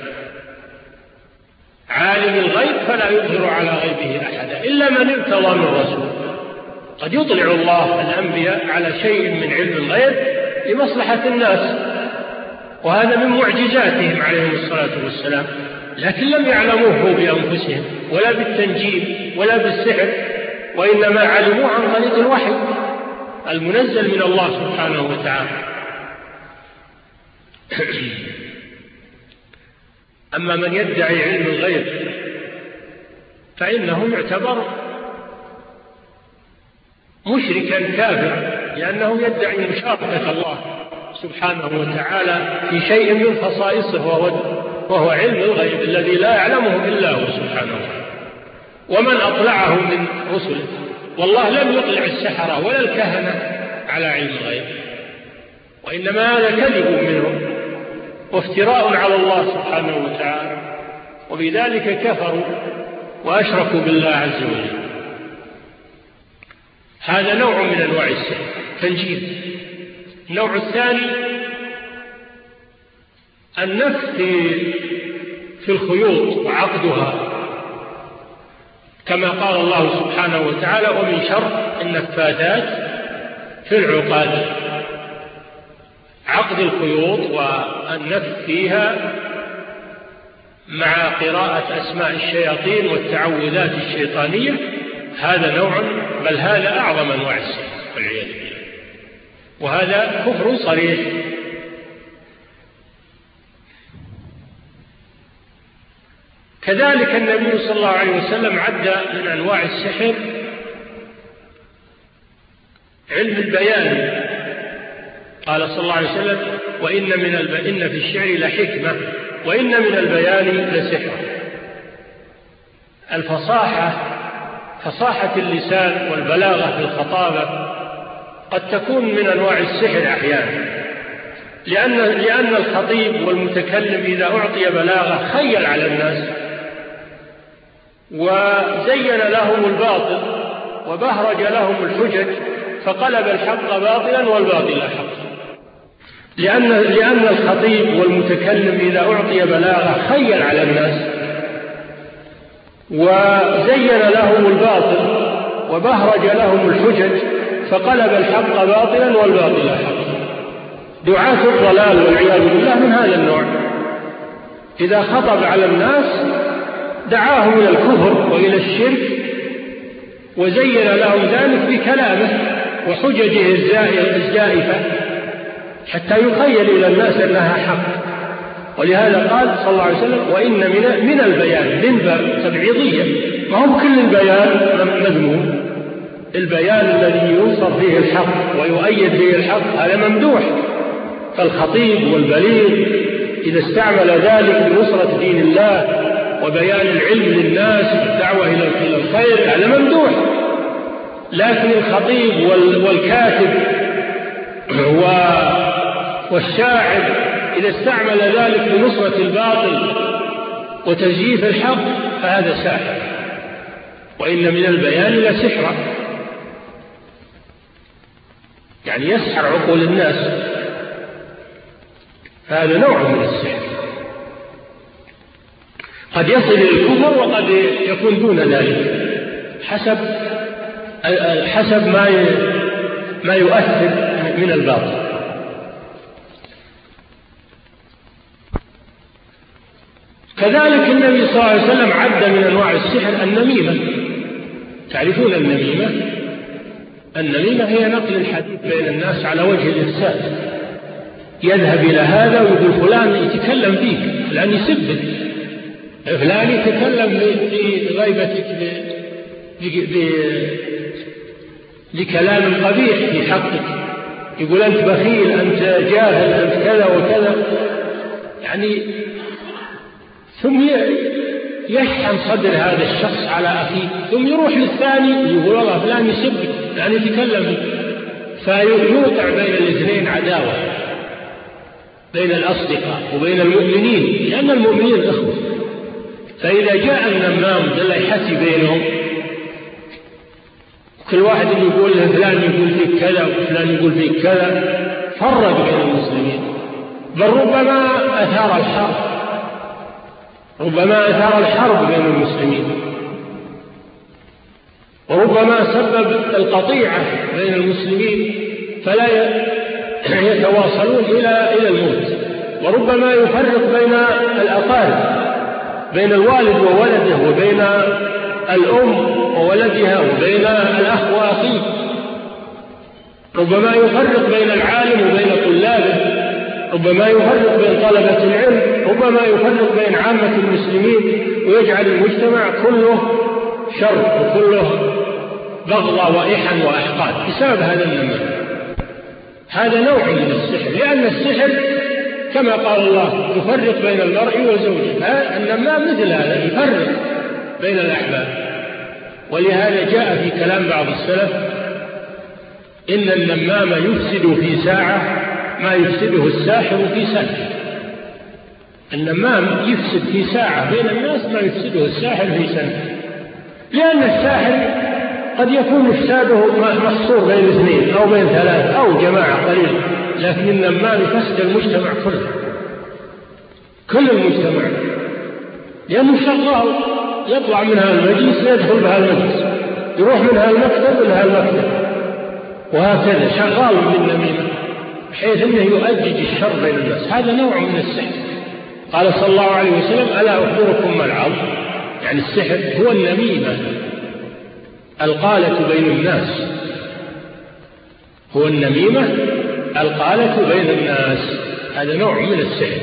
عالم الغيب فلا يظهر على غيبه أحدا إلا من ارتضى من رسول قد يطلع الله الأنبياء على شيء من علم الغيب لمصلحة الناس وهذا من معجزاتهم عليهم الصلاة والسلام. لكن لم يعلموه بأنفسهم ولا بالتنجيم ولا بالسحر وإنما علموه عن طريق الوحي المنزل من الله سبحانه وتعالى. أما من يدعي علم الغيب فإنه يعتبر مشركا كافرا. لأنه يدعي مشاركة الله سبحانه وتعالى في شيء من خصائصه وهو, وهو علم الغيب الذي لا يعلمه إلا هو سبحانه وتعالى. ومن أطلعه من رسله والله لم يطلع السحرة ولا الكهنة على علم الغيب وإنما هذا كذب منهم وافتراء على الله سبحانه وتعالى وبذلك كفروا وأشركوا بالله عز وجل. هذا نوع من أنواع السحر تنجيم. النوع الثاني النفس في الخيوط وعقدها. كما قال الله سبحانه وتعالى ومن شر النفاذات في العقاد. عقد الخيوط والنفس فيها مع قراءة أسماء الشياطين والتعوذات الشيطانية هذا نوع بل هذا أعظم أنواع السحر والعياذ بالله. وهذا كفر صريح. كذلك النبي صلى الله عليه وسلم عد من أنواع السحر علم البيان. قال صلى الله عليه وسلم وإن, من الب... إن في الشعر لحكمة وإن من البيان لسحر. الفصاحة فصاحة اللسان والبلاغة في الخطابة قد تكون من أنواع السحر أحيانا. لأن, لأن الخطيب والمتكلم إذا أعطي بلاغة خيل على الناس وزين لهم الباطل وبهرج لهم الحجج فقلب الحق باطلا والباطل حقا. لأن, لأن الخطيب والمتكلم إذا أعطي بلاغة خيل على الناس وزين لهم الباطل وبهرج لهم الحجج فقلب الحق باطلا والباطل حقا دعاة الضلال والعياذ بالله من هذا النوع. إذا خطب على الناس دعاهم إلى الكفر وإلى الشرك وزين لهم ذلك بكلامه وحججه الزائفة حتى يخيل إلى الناس أنها حق. ولهذا قال صلى الله عليه وسلم وإن من, من البيان من تبعيضية. ما هو كل البيان؟ مذموم. البيان الذي ينصر فيه الحق ويؤيد فيه الحق هذا ممدوح. فالخطيب والبليغ إذا استعمل ذلك لنصرة دين الله وبيان العلم للناس والدعوة إلى الخير هذا ممدوح. لكن الخطيب والكاتب والشاعر إذا استعمل ذلك لنصرة الباطل وتزييف الحق فهذا ساحر. وإن من البيان لسحرا يعني يسحر عقول الناس. هذا نوع من السحر. قد يصل إلى الكفر وقد يكون دون ذلك. حسب حسب ما ما يؤثر من الباطل. كذلك النبي صلى الله عليه وسلم عد من أنواع السحر النميمة. تعرفون النميمة؟ النميمة هي نقل الحديث بين الناس على وجه الإفساد يذهب إلى هذا ويقول فلان يتكلم فيك فلان يسبك. فلان يتكلم في غيبتك لكلام قبيح في حقك. يقول أنت بخيل أنت جاهل أنت كذا وكذا. يعني ثم يشحن صدر هذا الشخص على أخيه ثم يروح للثاني يقول والله فلان يسبك يعني يتكلم فيوقع بين الاثنين عداوة بين الأصدقاء وبين المؤمنين لأن المؤمنين إخوة. فإذا جاء النمام لا يحسي بينهم كل واحد يقول فلان يقول فيك كذا وفلان يقول فيك كذا فرق بين المسلمين. بل ربما أثار الحرب. ربما أثار الحرب بين المسلمين. وربما سبب القطيعة بين المسلمين فلا يتواصلون إلى إلى الموت. وربما يفرق بين الأقارب بين الوالد وولده وبين الأم وولدها وبين الأخ وأخيه. ربما يفرق بين العالم وبين طلابه. ربما يفرق بين طلبة العلم ربما يفرق بين عامة المسلمين ويجعل المجتمع كله شر وكله بغضة وإحن وأحقاد بسبب هذا النمام هذا نوع من السحر لأن السحر كما قال الله يفرق بين المرء وزوجه. النمام مثل هذا يفرق بين الأحباب. ولهذا جاء في كلام بعض السلف إن النمام يفسد في ساعة ما يفسده الساحر في سنة النمام يفسد في ساعة بين الناس ما يفسده الساحر في سنة. لأن الساحر قد يكون إفساده محصور بين اثنين أو بين ثلاث أو جماعة قليلة لكن النمام يفسد المجتمع كله. كل المجتمع. لأنه شغال يطلع من هذا المجلس يدخل بها المجلس. يروح من هذا المكتب إلى هذا المكتب. وهكذا شغال بالنميمة. بحيث أنه يؤجج الشر بين الناس. هذا نوع من السحر. قال صلى الله عليه وسلم ألا أخبركم ما العظم يعني السحر هو النميمة القالة بين الناس. هو النميمة القالة بين الناس. هذا نوع من السحر.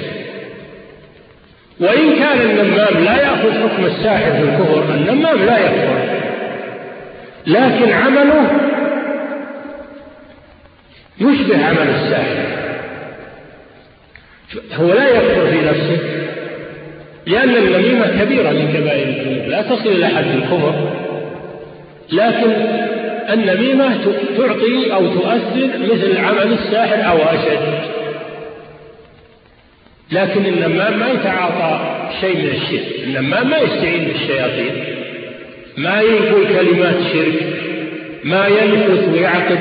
وإن كان النمام لا يأخذ حكم الساحر في الكفر النمام لا يكفر. لكن عمله يشبه عمل الساحر. هو لا يكفر في نفسه لأن النميمة كبيرة من كبائر الذنوب. لا تصل إلى حد الكفر لكن النميمة تعطي أو تؤثر مثل عمل الساحر أو أشد. لكن النمام ما يتعاطى شيء من الشرك. النمام ما يستعين بالشياطين. ما يقول كلمات شرك. ما ينفث ويعقد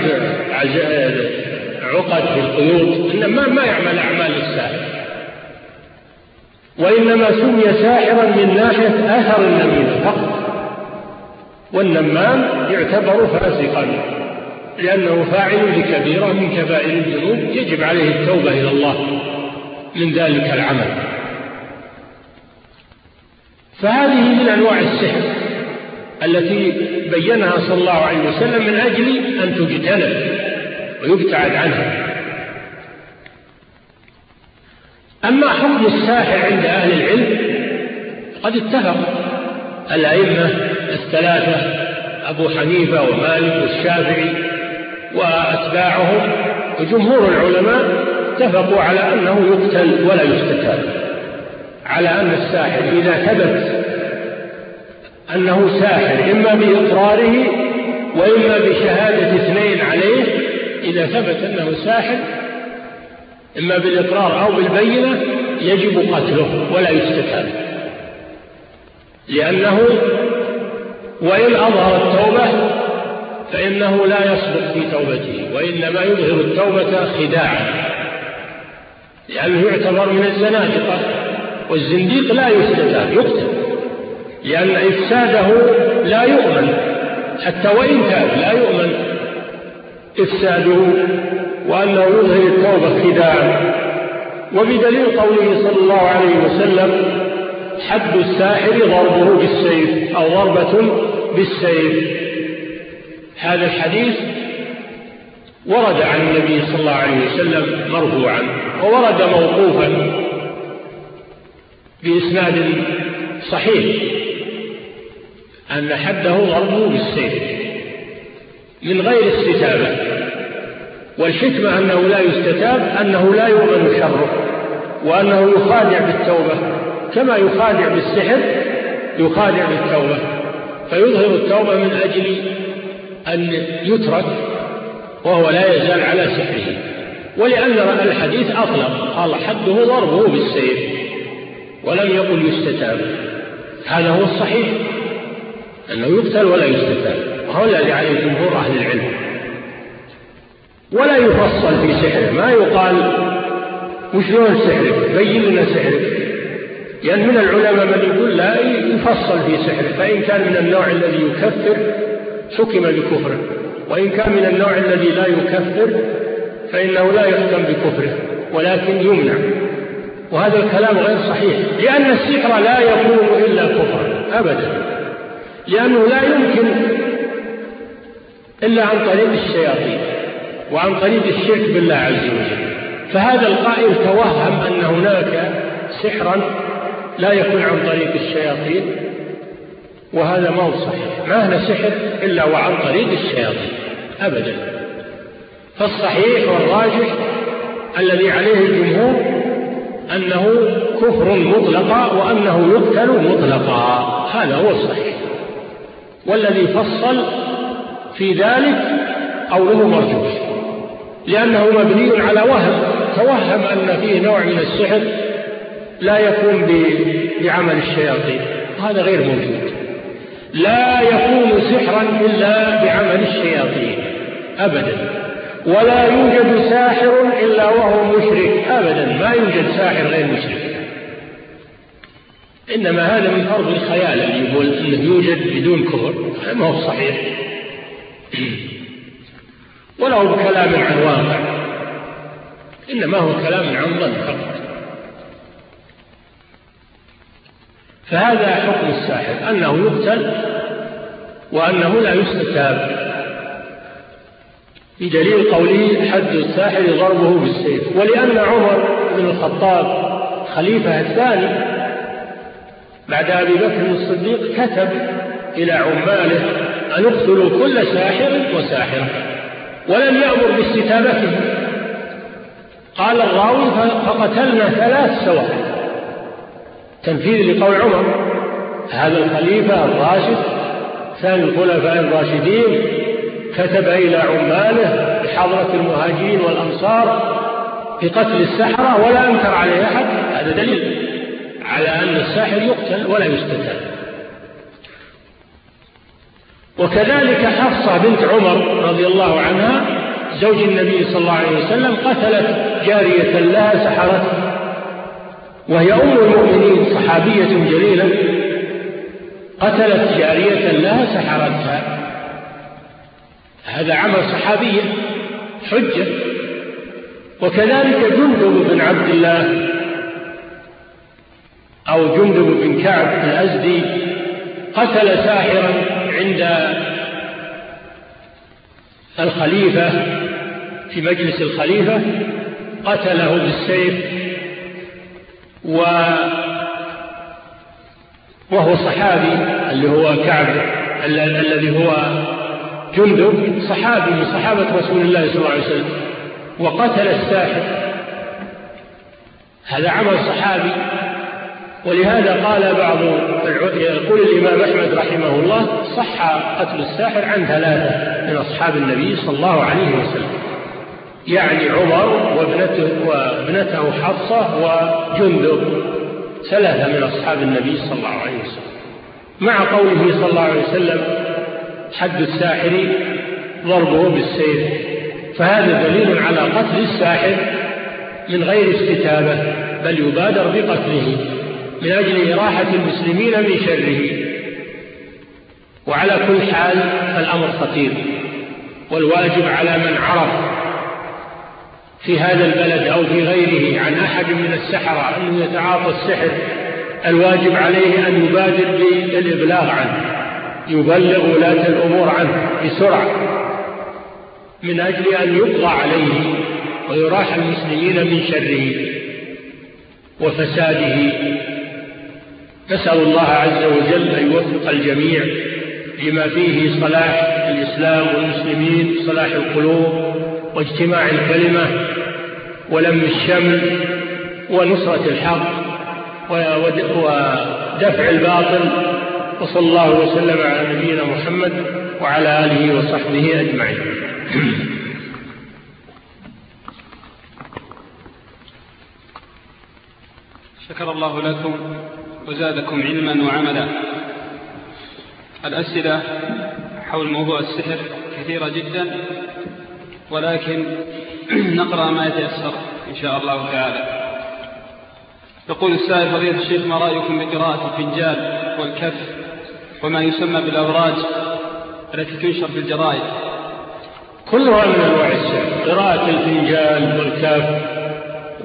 عقد في القيود النمام ما يعمل أعمال الساحر. وإنما سمي ساحرا من ناحية أثر النميمة فقط. والنمام يعتبر فاسقا لأنه فاعل لكبيرة من كبائر الذنوب يجب عليه التوبة إلى الله من ذلك العمل. فهذه من أنواع السحر التي بينها صلى الله عليه وسلم من أجل أن تجتنب. ويبتعد عنها. أما حكم الساحر عند أهل العلم قد اتفق الأئمة الثلاثة أبو حنيفة ومالك والشافعي وأتباعهم وجمهور العلماء اتفقوا على أنه يقتل ولا يستتاب على أن الساحر إذا ثبت أنه ساحر إما بإقراره وإما بشهادة اثنين عليه إذا ثبت أنه ساحر إما بالإقرار أو بالبينة يجب قتله ولا يستتاب. لأنه وإن أظهر التوبة فإنه لا يصدق في توبته وإنما يظهر التوبة خداعا. لأنه يعتبر من الزنادقة والزنديق لا يستتاب يقتل. لأن إفساده لا يؤمن حتى وإن تاب لا يؤمن. إفساده وأنه يظهر التوبة خداعا وبدليل قوله صلى الله عليه وسلم حد الساحر ضربه بالسيف أو ضربة بالسيف. هذا الحديث ورد عن النبي صلى الله عليه وسلم مرفوعا وورد موقوفا بإسناد صحيح أن حده ضربه بالسيف. من غير استتابة والحكمة أنه لا يستتاب أنه لا يؤمن شره وأنه يخادع بالتوبة. كما يخادع بالسحر يخادع بالتوبة. فيظهر التوبة من أجل أن يترك وهو لا يزال على سحره. ولأن الحديث أطلق. قال حده ضربه بالسيف ولم يقل يستتاب. هذا هو الصحيح. أنه يقتل ولا يستتاب وهو الذي عليه جمهور أهل العلم. ولا يفصل في سحره. ما يقال وشلون سحرك بين لنا سحرك لأن من العلماء من يقول لا يفصل في سحره. فإن كان من النوع الذي يكفر حكم بكفره. وإن كان من النوع الذي لا يكفر فإنه لا يحكم بكفره ولكن يمنع. وهذا الكلام غير صحيح. لأن السحر لا يكون إلا كفرا أبدا. لأنه لا يمكن إلا عن طريق الشياطين وعن طريق الشرك بالله عز وجل. فهذا القائل توهم أن هناك سحرا لا يكون عن طريق الشياطين وهذا ما هو صحيح. ما هنا سحر إلا وعن طريق الشياطين أبدا. فالصحيح والراجح الذي عليه الجمهور أنه كفر مطلقا وأنه يقتل مطلقا هذا هو الصحيح. والذي فصل في ذلك قوله مرجوح لأنه مبني على وهم توهم أن فيه نوع من السحر لا يكون بعمل الشياطين. هذا غير موجود. لا يكون سحرا إلا بعمل الشياطين. أبدا. ولا يوجد ساحر إلا وهو مشرك. أبدا. ما يوجد ساحر غير مشرك. إنما هذا من فرض الخيال اللي يقول أنه يوجد بدون كفر ما هو صحيح. ولا هو كلام عن واقع إنما هو كلام عن ظن فقط. فهذا حكم الساحر أنه يقتل وأنه لا يستتاب. بدليل قوله حد الساحر ضربه بالسيف. ولأن عمر بن الخطاب خليفة الثاني بعد أبي بكر الصديق كتب إلى عماله أن اقتلوا كل ساحر وساحرة ولم يأمر باستتابته. قال الراوي فقتلنا ثلاث سواحل تنفيذ لقول عمر هذا الخليفة الراشد ثاني الخلفاء الراشدين كتب إلى عماله بحضرة المهاجرين والأنصار بقتل السحرة ولا أنكر عليه أحد هذا دليل. على أن الساحر يقتل ولا يستتاب وكذلك حفصة بنت عمر رضي الله عنها زوج النبي صلى الله عليه وسلم قتلت جارية لها سحرتها وهي أم المؤمنين صحابية جليلة قتلت جارية لها سحرتها. هذا عمل صحابية حجة. وكذلك جندب بن عبد الله أو جندب بن كعب الأزدي قتل ساحرا عند الخليفة في مجلس الخليفة قتله بالسيف و وهو صحابي اللي هو كعب الذي هو جندب صحابي من صحابة رسول الله صلى الله عليه وسلم وقتل الساحر. هذا عمل صحابي ولهذا قال بعض يقول الإمام أحمد رحمه الله صح قتل الساحر عن ثلاثة من أصحاب النبي صلى الله عليه وسلم. يعني عمر وابنته, وابنته حفصة وجندب ثلاثة من أصحاب النبي صلى الله عليه وسلم. مع قوله صلى الله عليه وسلم حد الساحر ضربه بالسيف. فهذا دليل على قتل الساحر من غير استتابة بل يبادر بقتله. من أجل إراحة المسلمين من شره. وعلى كل حال الأمر خطير والواجب على من عرف في هذا البلد أو في غيره عن أحد من السحرة أنه يتعاطى السحر الواجب عليه أن يبادر بالإبلاغ عنه يبلغ ولاة الأمور عنه بسرعة من أجل أن يقضى عليه ويراح المسلمين من شره وفساده. نسأل الله عز وجل أن يوفق الجميع لما فيه صلاح الإسلام والمسلمين صلاح القلوب واجتماع الكلمة ولم الشمل ونصرة الحق ودفع الباطل. وصلى الله وسلم على نبينا محمد وعلى آله وصحبه أجمعين. شكر الله لكم. وزادكم علما وعملا. الأسئلة حول موضوع السحر كثيرة جدا ولكن نقرأ ما يتيسر إن شاء الله تعالى. يقول السائل فضيلة الشيخ ما رأيكم بقراءة الفنجال والكف وما يسمى بالأوراج التي تنشر في الجرائد؟ كلها من أنواع السحر. قراءة الفنجال والكف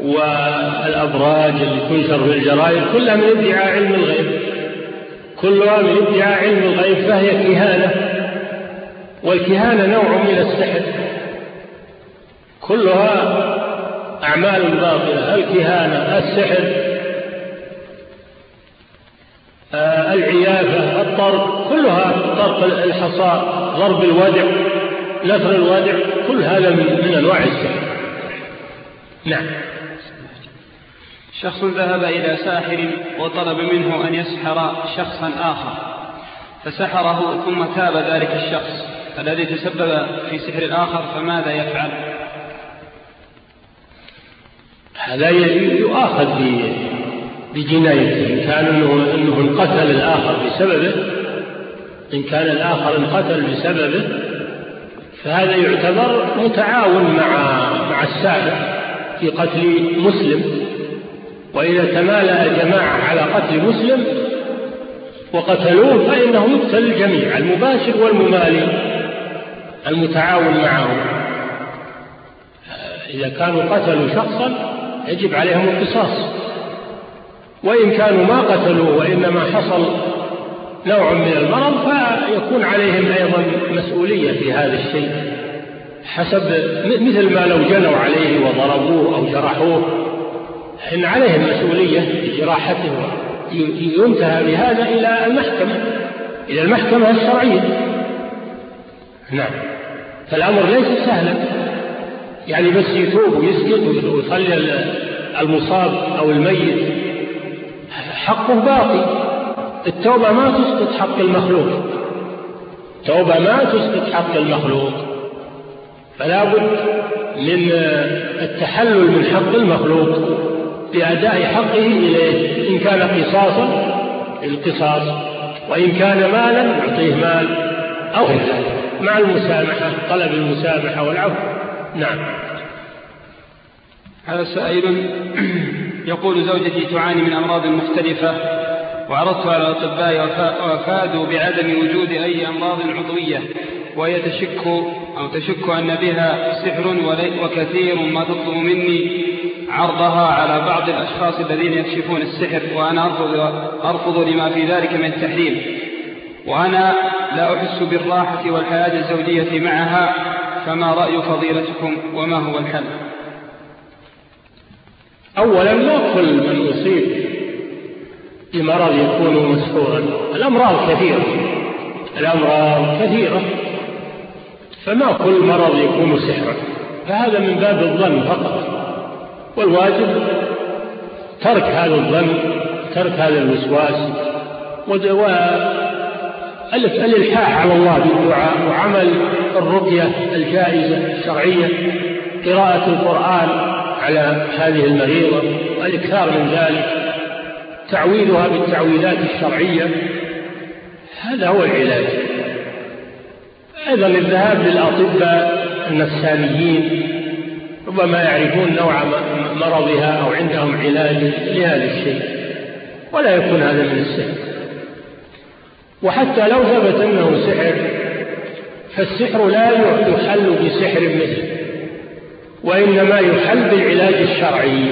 والأبراج اللي تنشر في الجرائد كلها من ادعاء علم الغيب. كلها من ادعاء علم الغيب فهي كهانة. والكهانة نوع من السحر. كلها أعمال باطلة. الكهانة السحر آه، العيافة الطرق. كلها طرق الحصى ضرب الودع نثر الودع كل هذا من أنواع السحر. نعم. شخص ذهب إلى ساحر وطلب منه أن يسحر شخصا آخر فسحره ثم تاب ذلك الشخص الذي تسبب في سحر الآخر فماذا يفعل؟ هذا يؤاخذ بجنايته إن كان أنه, إنه انقتل الآخر بسببه إن كان الآخر انقتل بسببه فهذا يعتبر متعاون مع مع الساحر في قتل مسلم. وإذا تمالأ جماعة على قتل مسلم وقتلوه فإنه يقتل الجميع المباشر والممالي المتعاون معه. إذا كانوا قتلوا شخصا يجب عليهم القصاص. وإن كانوا ما قتلوا وإنما حصل نوع من المرض فيكون عليهم أيضا مسؤولية في هذا الشيء حسب مثل ما لو جنوا عليه وضربوه أو جرحوه. إن عليهم مسؤولية في جراحته ينتهى بهذا إلى المحكمة إلى المحكمة الشرعية. نعم. فالأمر ليس سهلا. يعني بس يتوب ويسجد ويصلي المصاب أو الميت. حقه باقي التوبة ما تسقط حق المخلوق. التوبة ما تسقط حق المخلوق. فلا بد من التحلل من حق المخلوق. بأداء حقه إليه. إن كان قصاصا القصاص. وإن كان مالا يعطيه مال. أو مع المسامحة طلب المسامحة والعفو. نعم. هذا سائل يقول زوجتي تعاني من أمراض مختلفة وعرضت على الأطباء وأفادوا بعدم وجود أي أمراض عضوية وهي تشك أو تشك أن بها سحر وكثير ما تطلب مني عرضها على بعض الأشخاص الذين يكشفون السحر وأنا أرفض, أرفض لما في ذلك من التحريم. وأنا لا أحس بالراحة والحياة الزوجية معها فما رأي فضيلتكم وما هو الحل؟ أولا ما كل من يصيب بمرض يكون مسحورا. الأمراض كثيرة. الأمراض كثيرة. فما كل مرض يكون سحرا فهذا من باب الظن فقط. والواجب ترك هذا الظن ترك هذا الوسواس والإلحاح على الله بالدعاء وعمل الرقية الجائزة الشرعية قراءة القرآن على هذه المريضة والإكثار من ذلك تعويلها بالتعويلات الشرعية هذا هو العلاج. أيضا الذهاب للأطباء النفسانيين ربما يعرفون نوع مرضها أو عندهم علاج لهذا الشيء ولا يكون هذا من السحر وحتى لو ثبت أنه سحر فالسحر لا يحل بسحر مثله وإنما يحل بالعلاج الشرعي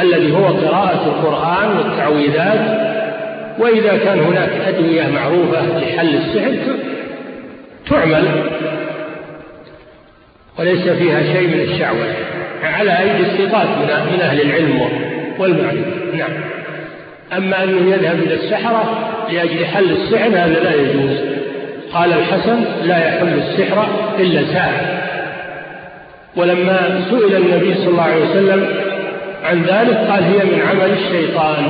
الذي هو قراءة القرآن والتعويذات وإذا كان هناك أدوية معروفة لحل السحر تعمل. وليس فيها شيء من الشعوذة على أيدي الثقات من أهل العلم والمعرفة. نعم. أما أنه يذهب إلى السحرة لأجل حل السحر هذا لا يجوز. قال الحسن لا يحل السحر إلا ساحر. ولما سئل النبي صلى الله عليه وسلم عن ذلك قال هي من عمل الشيطان.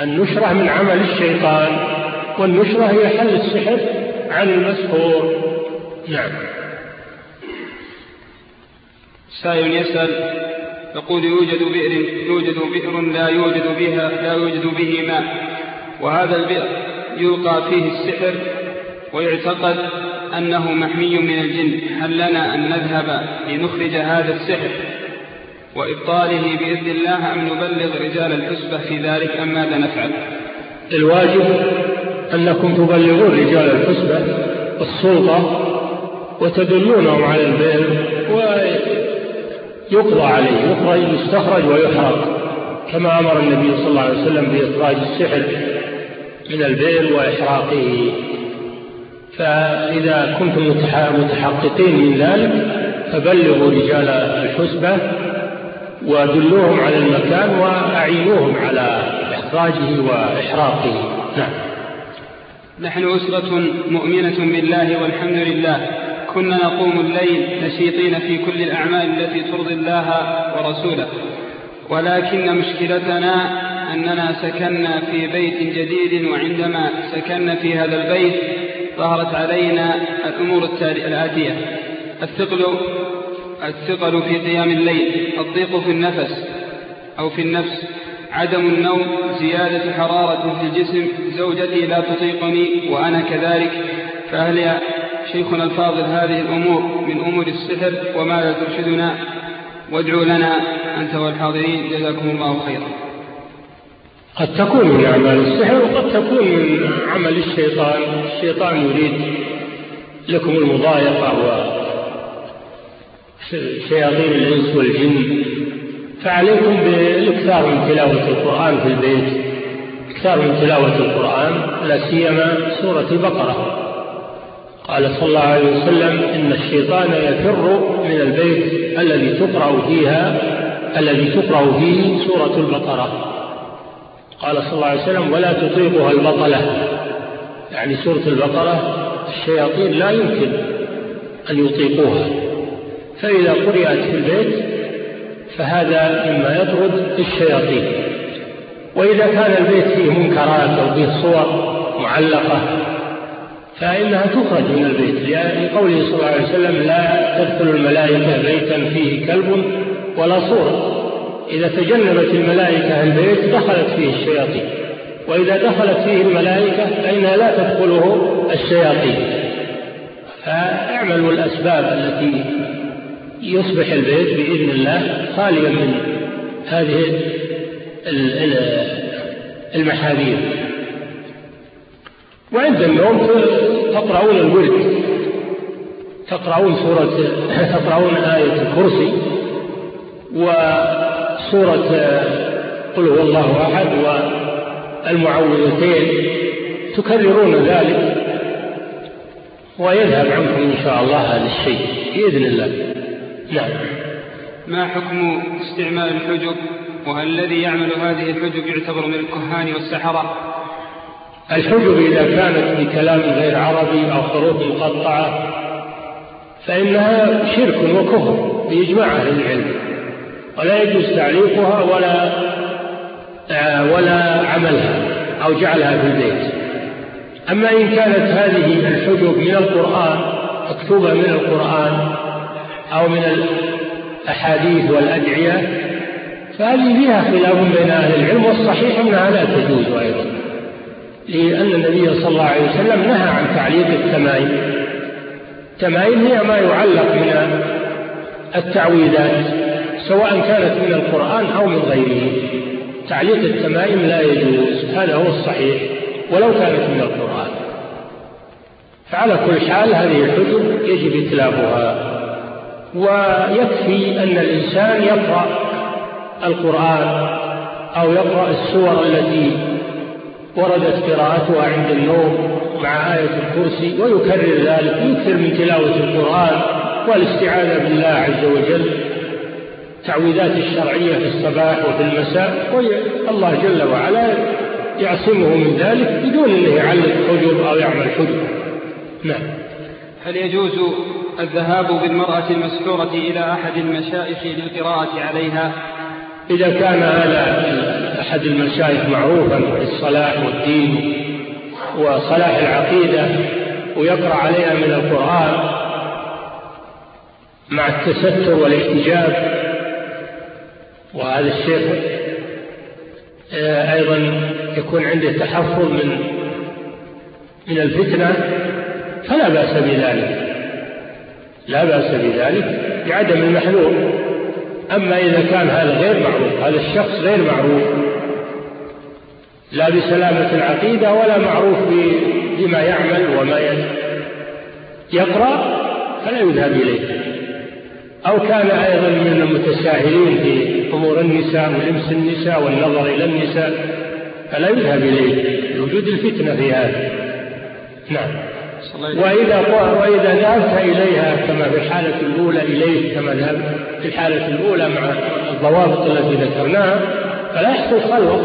النشرة من عمل الشيطان والنشرة هي حل السحر عن المسحور. نعم. سائل يسأل يقول يوجد بئر يوجد بئر لا يوجد بها لا يوجد به ماء. وهذا البئر يلقى فيه السحر ويعتقد أنه محمي من الجن. هل لنا أن نذهب لنخرج هذا السحر وإبطاله بإذن الله أم نبلغ رجال الحسبة في ذلك؟ أم ماذا نفعل؟ الواجب أنكم تبلغون رجال الحسبة السلطة وتدلونهم على البئر ويقضى عليه يقضى يستخرج ويحرق كما أمر النبي صلى الله عليه وسلم بإخراج السحر من البئر وإحراقه. فإذا كنتم متحققين من ذلك فبلغوا رجال الحسبة ودلوهم على المكان وأعينوهم على إخراجه وإحراقه. نعم. نحن أسرة مؤمنة بالله والحمد لله. كنا نقوم الليل نشيطين في كل الأعمال التي ترضي الله ورسوله. ولكن مشكلتنا أننا سكننا في بيت جديد وعندما سكننا في هذا البيت ظهرت علينا الأمور الآتية الثقل الثقل في قيام الليل الضيق في النفس أو في النفس عدم النوم زيادة حرارة في الجسم زوجتي لا تطيقني وأنا كذلك فهل شيخنا الفاضل هذه الأمور من أمور السحر وماذا ترشدنا وادعوا لنا أنت والحاضرين. جزاكم الله خيرا. قد تكون من أعمال السحر وقد تكون من عمل الشيطان. الشيطان يريد لكم المضايقة وشياطين الإنس والجن. فعليكم بالإكثار من تلاوة القرآن في البيت. إكثار من تلاوة القرآن لا سيما سورة البقرة. قال صلى الله عليه وسلم إن الشيطان يفر من البيت الذي تقرأ فيها الذي تقرأ فيه سورة البقرة. قال صلى الله عليه وسلم ولا تطيقها البطلة. يعني سورة البقرة الشياطين لا يمكن أن يطيقوها. فإذا قرأت في البيت فهذا مما يطرد الشياطين. وإذا كان البيت فيه منكرات أو فيه صور معلقة فإنها تخرج من البيت. لقوله صلى الله عليه وسلم لا تدخل الملائكة بيتا فيه كلب ولا صورة إذا تجنبت الملائكة البيت دخلت فيه الشياطين. وإذا دخلت فيه الملائكة فإنها لا تدخله الشياطين. فاعملوا الأسباب التي يصبح البيت بإذن الله خاليا من هذه المحاذير. وعند النوم تقرؤون الورد تقرؤون سورة تقرؤون آية الكرسي وسورة قل هو الله أحد والمعوذتين تكررون ذلك ويذهب عنكم إن شاء الله هذا الشيء بإذن الله. نعم. ما حكم استعمال الحجب وهل الذي يعمل هذه الحجب يعتبر من الكهان والسحرة؟ الحجب إذا كانت بكلام غير عربي أو حروف مقطعة فإنها شرك وكفر بإجماع أهل العلم ولا يجوز تعليقها ولا ولا عملها أو جعلها في البيت. أما إن كانت هذه الحجب من القرآن مكتوبة من القرآن أو من الأحاديث والأدعية فهذه فيها خلاف بين أهل العلم والصحيح أنها لا تجوز أيضا. لأن النبي صلى الله عليه وسلم نهى عن تعليق التمائم التمائم هي ما يعلق من التعويذات سواء كانت من القرآن أو من غيره. تعليق التمائم لا يجوز هذا هو الصحيح ولو كانت من القرآن. فعلى كل حال هذه الحجب يجب إتلافها. ويكفي أن الإنسان يقرأ القرآن أو يقرأ السور التي وردت قراءتها عند النوم مع آية الكرسي ويكرر ذلك يكثر من تلاوة القرآن والاستعاذة بالله عز وجل. التعويذات الشرعية في الصباح وفي المساء والله جل وعلا يعصمه من ذلك بدون أنه يعلق حجب أو يعمل حجب. نعم. هل يجوز الذهاب بالمرأة المسحورة إلى أحد المشائخ للقراءة عليها؟ إذا كان هذا أحد المشايخ معروفا بالصلاح والدين وصلاح العقيدة ويقرأ عليها من القرآن مع التستر والاحتجاب وهذا الشيخ آه، أيضا يكون عنده تحفظ من من الفتنة فلا بأس بذلك. لا بأس بذلك بعدم المحلول أما إذا كان هذا غير معروف هذا الشخص غير معروف لا بسلامة العقيدة ولا معروف بما يعمل وما يقرأ فلا يذهب إليه. أو كان أيضا من المتساهلين في أمور النساء ولمس النساء والنظر إلى النساء فلا يذهب إليه. لوجود الفتنة في هذا. نعم. وإذا وإذا ذهبت إليها كما في الحالة الأولى إليه كما ذهب في الحالة الأولى مع الضوابط التي ذكرناها فلا يحصل خلوة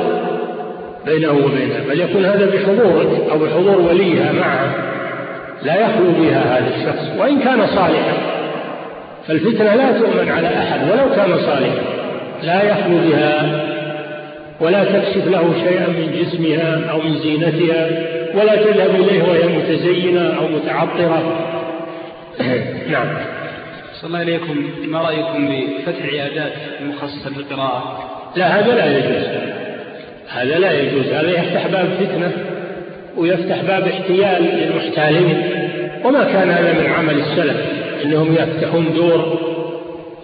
بينه وبينها بل يكون هذا بحضورك أو بحضور وليها معها لا يخلو بها هذا الشخص وإن كان صالحا فالفتنة لا تؤمن على أحد ولو كان صالحا لا يخلو بها ولا تكشف له شيئا من جسمها أو من زينتها ولا تذهب إليه وهي متزينة أو متعطرة. نعم. صلى الله عليكم. ما رأيكم بفتح عيادات مخصصة للقراءة؟ لا هذا لا يجوز. هذا لا يجوز. هذا يفتح باب فتنة ويفتح باب احتيال للمحتالين. وما كان هذا من عمل السلف إنهم يفتحون دور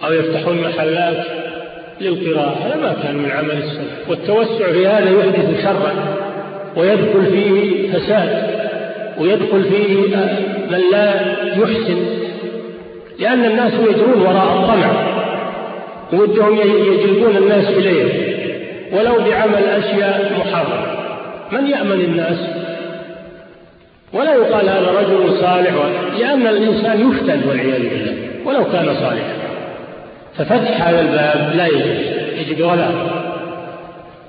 أو يفتحون محلات للقراءة. هذا ما كان من عمل السلف. والتوسع في هذا يحدث شرا. ويدخل فيه فساد ويدخل فيه من لا يحسن لأن الناس يجرون وراء الطمع ودهم يجلبون الناس إليه ولو بعمل أشياء محرمة. من يأمن الناس؟ ولا يقال هذا رجل صالح لأن الإنسان يفتن والعياذ بالله ولو كان صالحا. ففتح هذا الباب لا يجوز يجب ولا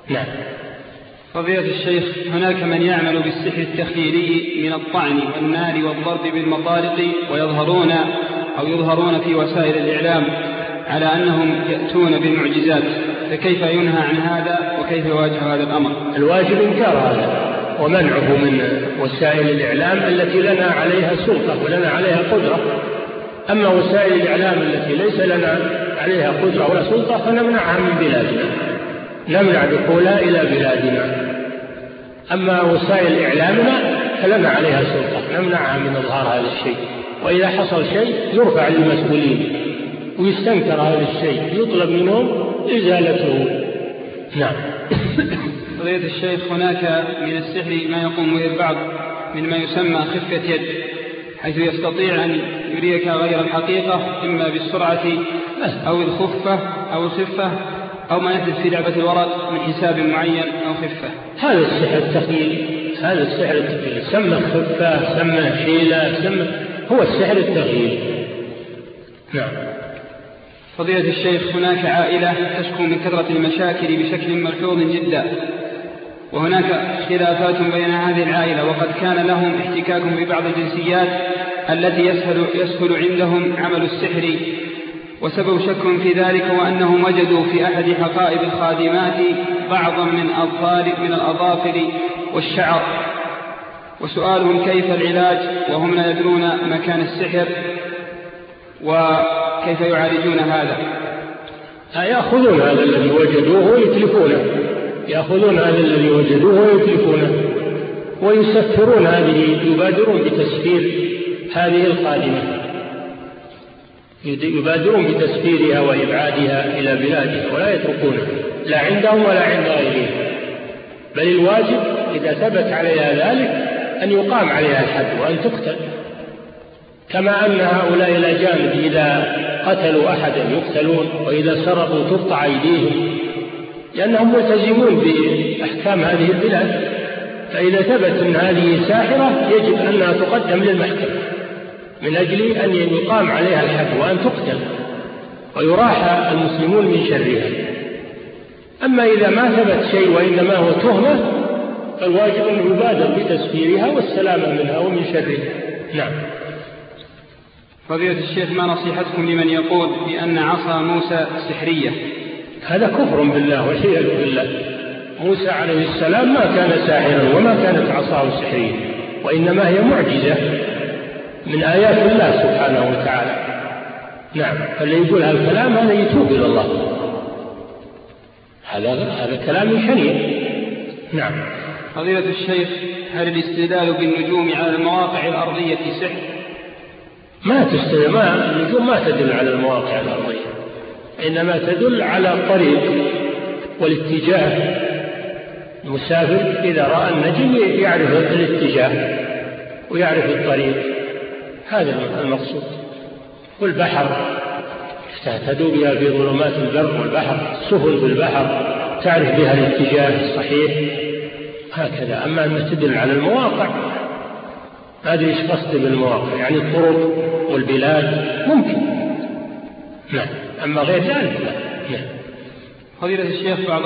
نعم. فضيلة الشيخ هناك من يعمل بالسحر التخييري من الطعن والنار والضرب بالمطارق ويظهرون أو يظهرون في وسائل الإعلام على أنهم يأتون بالمعجزات فكيف ينهى عن هذا وكيف يواجه هذا الأمر؟ الواجب إنكار هذا ومنعه من وسائل الإعلام التي لنا عليها سلطة ولنا عليها قدرة. أما وسائل الإعلام التي ليس لنا عليها قدرة ولا سلطة فنمنعها من بلادنا. نمنع دخولها إلى بلادنا. أما وسائل إعلامنا فلنا عليها سلطة نمنعها من إظهار هذا الشيء. وإذا حصل شيء يرفع للمسؤولين ويستنكر هذا الشيء يطلب منهم إزالته. نعم. فضيلة الشيخ هناك من السحر ما يقوم به البعض من ما يسمى خفة يد حيث يستطيع أن يريك غير الحقيقة إما بالسرعة أو الخفة أو الخفة أو ما يحدث في لعبة الورق من حساب معين أو خفة. هذا السحر التخيل هذا السحر التخيل سمى خفة سمى حيلة سمى هو السحر التخيل نعم. فضيلة الشيخ هناك عائلة تشكو من كثرة المشاكل بشكل ملحوظ جدا وهناك خلافات بين هذه العائلة وقد كان لهم احتكاك ببعض الجنسيات التي يسهل, يسهل عندهم عمل السحر وسبب شك في ذلك وأنهم وجدوا في أحد حقائب الخادمات بعضا من أظفار من الأظافر والشعر. وسؤالهم كيف العلاج؟ وهم لا يدرون مكان السحر. وكيف يعالجون هذا؟ يأخذون هذا الذي وجدوه ويتلفونه. يأخذون هذا الذي وجدوه ويتلفونه. ويسفرون هذه يبادرون بتسفير هذه الخادمة. يبادرون بتسفيرها وإبعادها إلى بلادها ولا يتركونها لا عندهم ولا عند غيرهم. بل الواجب إذا ثبت عليها ذلك أن يقام عليها الحد وأن تقتل. كما أن هؤلاء الأجانب إذا قتلوا أحدا يقتلون وإذا سرقوا تقطع أيديهم لأنهم ملتزمون بأحكام هذه البلاد. فإذا ثبت أن هذه ساحرة يجب أنها تقدم للمحكمة. من أجل أن يقام عليها الحد وأن تقتل ويراحى المسلمون من شرها. أما إذا ما ثبت شيء وإنما هو تهمة فالواجب أن يبادر بتسفيرها والسلامة منها ومن شرها. نعم. فضيلة الشيخ ما نصيحتكم لمن يقول بأن عصا موسى سحرية؟ هذا كفر بالله والعياذ بالله. موسى عليه السلام ما كان ساحرا وما كانت عصاه سحرية وإنما هي معجزة. من آيات الله سبحانه وتعالى. نعم فاللي يقول هالكلام هذا يتوب إلى الله. هذا هذا كلام شنيع نعم. فضيلة الشيخ هل الاستدلال بالنجوم على المواقع الأرضية سحر؟ ما تستدل ما النجوم ما تدل على المواقع الأرضية. إنما تدل على الطريق والاتجاه. المسافر إذا رأى النجم يعرف الاتجاه ويعرف الطريق. هذا المقصود. والبحر تهتدوا بها في ظلمات البر والبحر سفن في البحر تعرف بها الاتجاه الصحيح. هكذا. أما أن تدل على المواقع ما أدري إيش قصدي بالمواقع يعني الطرق والبلاد ممكن. نعم. أما غير ذلك لا. نعم. فضيلة الشيخ بعض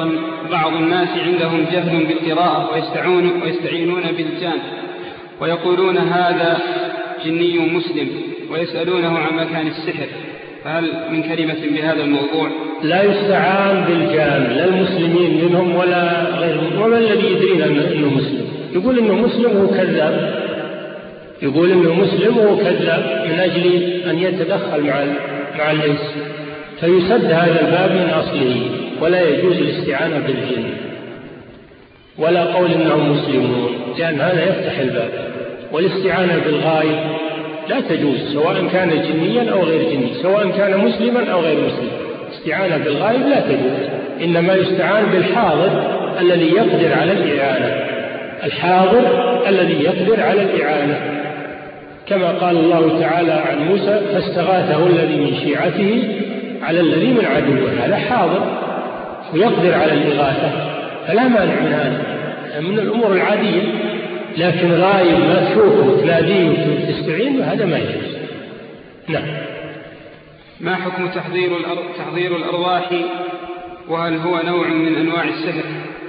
بعض الناس عندهم جهل بالقراءة ويستعون ويستعينون بالجان ويقولون هذا جني مسلم ويسألونه عن مكان السحر فهل من كلمة بهذا الموضوع؟ لا يستعان بالجان لا المسلمين منهم ولا غيرهم وما الذي يدرينا أنه مسلم؟ يقول أنه مسلم وهو كذاب. يقول أنه مسلم وهو كذاب من أجل أن يتدخل مع مع الإنس. فيسد هذا الباب من أصله ولا يجوز الاستعانة بالجن. ولا قول إنهم مسلمون لأن هذا يفتح الباب. والاستعانة بالغائب لا تجوز سواء كان جنيا أو غير جني سواء كان مسلما أو غير مسلم. استعانة بالغائب لا تجوز إنما يستعان بالحاضر الذي يقدر على الإعانة. الحاضر الذي يقدر على الإعانة. كما قال الله تعالى عن موسى فاستغاثه الذي من شيعته على الذي من عدوه هذا حاضر ويقدر على الإغاثة فلا مانع من هذا. من الأمور العادية لكن غايب ما تشوفه وتناديه وتستعين هذا ما يجوز. نعم. ما حكم تحضير تحضير الأرواح؟ وهل هو نوع من أنواع السحر؟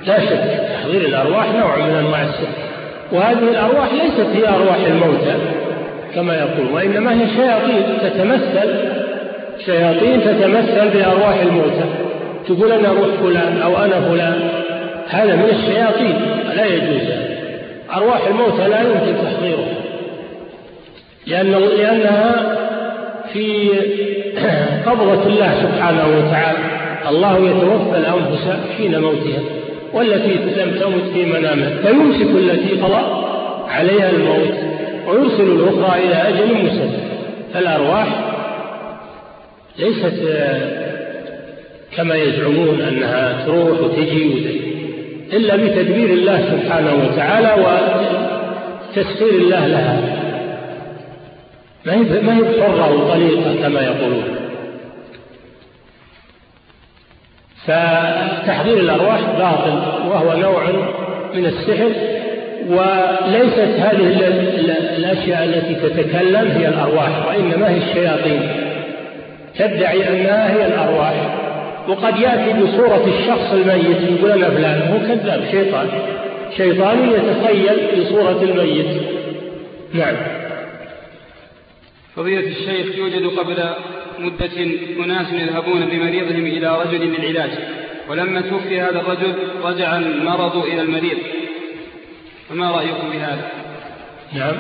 لا شك تحضير الأرواح نوع من أنواع السحر. وهذه الأرواح ليست هي أرواح الموتى كما يقول وإنما هي شياطين تتمثل شياطين تتمثل بأرواح الموتى. تقول أنا روح فلان أو أنا فلان هذا من الشياطين لا يجوز. أرواح الموتى لا يمكن تحضيرها لأن لأنها في قبضة الله سبحانه وتعالى. الله يتوفى الأنفس حين موتها والتي لم تمت في منامها. فيمسك التي قضى عليها الموت ويرسل الأخرى إلى أجل مسمى. فالأرواح ليست كما يزعمون أنها تروح وتجي. إلا بتدبير الله سبحانه وتعالى وتسخير الله لها. ما هي ما هي حرة وطليقة كما يقولون. فتحضير الأرواح باطل وهو نوع من السحر وليست هذه الأشياء التي تتكلم هي الأرواح وإنما هي الشياطين. تدعي أنها هي الأرواح. وقد يأتي بصورة الشخص الميت يقول أنا فلان هو كذاب شيطان. شيطان يتخيل بصورة الميت. نعم. فضيلة الشيخ يوجد قبل مدة أناس يذهبون بمريضهم إلى رجل للعلاج ولما توفي هذا الرجل رجع المرض إلى المريض. فما رأيكم بهذا؟ نعم.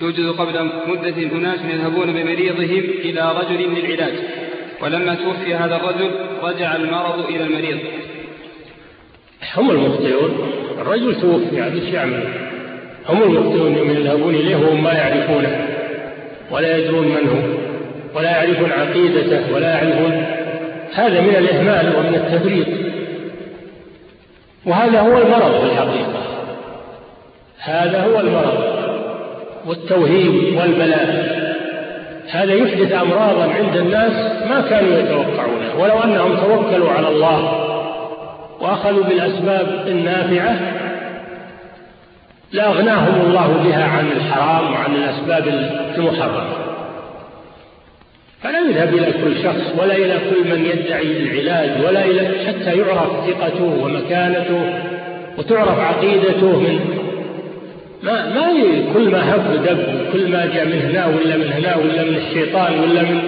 يوجد قبل مدة أناس يذهبون بمريضهم إلى رجل للعلاج ولما توفي هذا الرجل رجع المرض إلى المريض. هم المخطئون. الرجل توفي يعني إيش يعمل. هم المخطئون يوم يذهبون إليه وهم ما يعرفونه. ولا يدرون من هو ولا يعرفون عقيدته ولا يعرفون. هذا من الإهمال ومن التفريط. وهذا هو المرض في الحقيقة. هذا هو المرض. والتوهيم والبلاء. هذا يحدث أمراضا عند الناس ما كانوا يتوقعونها ولو أنهم توكلوا على الله وأخذوا بالأسباب النافعة لأغناهم الله بها عن الحرام وعن الأسباب المحرمة. فلا يذهب إلى كل شخص ولا إلى كل من يدعي العلاج ولا إلى حتى يعرف ثقته ومكانته وتعرف عقيدته من ما ما كل ما هب دب كل ما جاء من هنا ولا من هنا ولا من الشيطان ولا من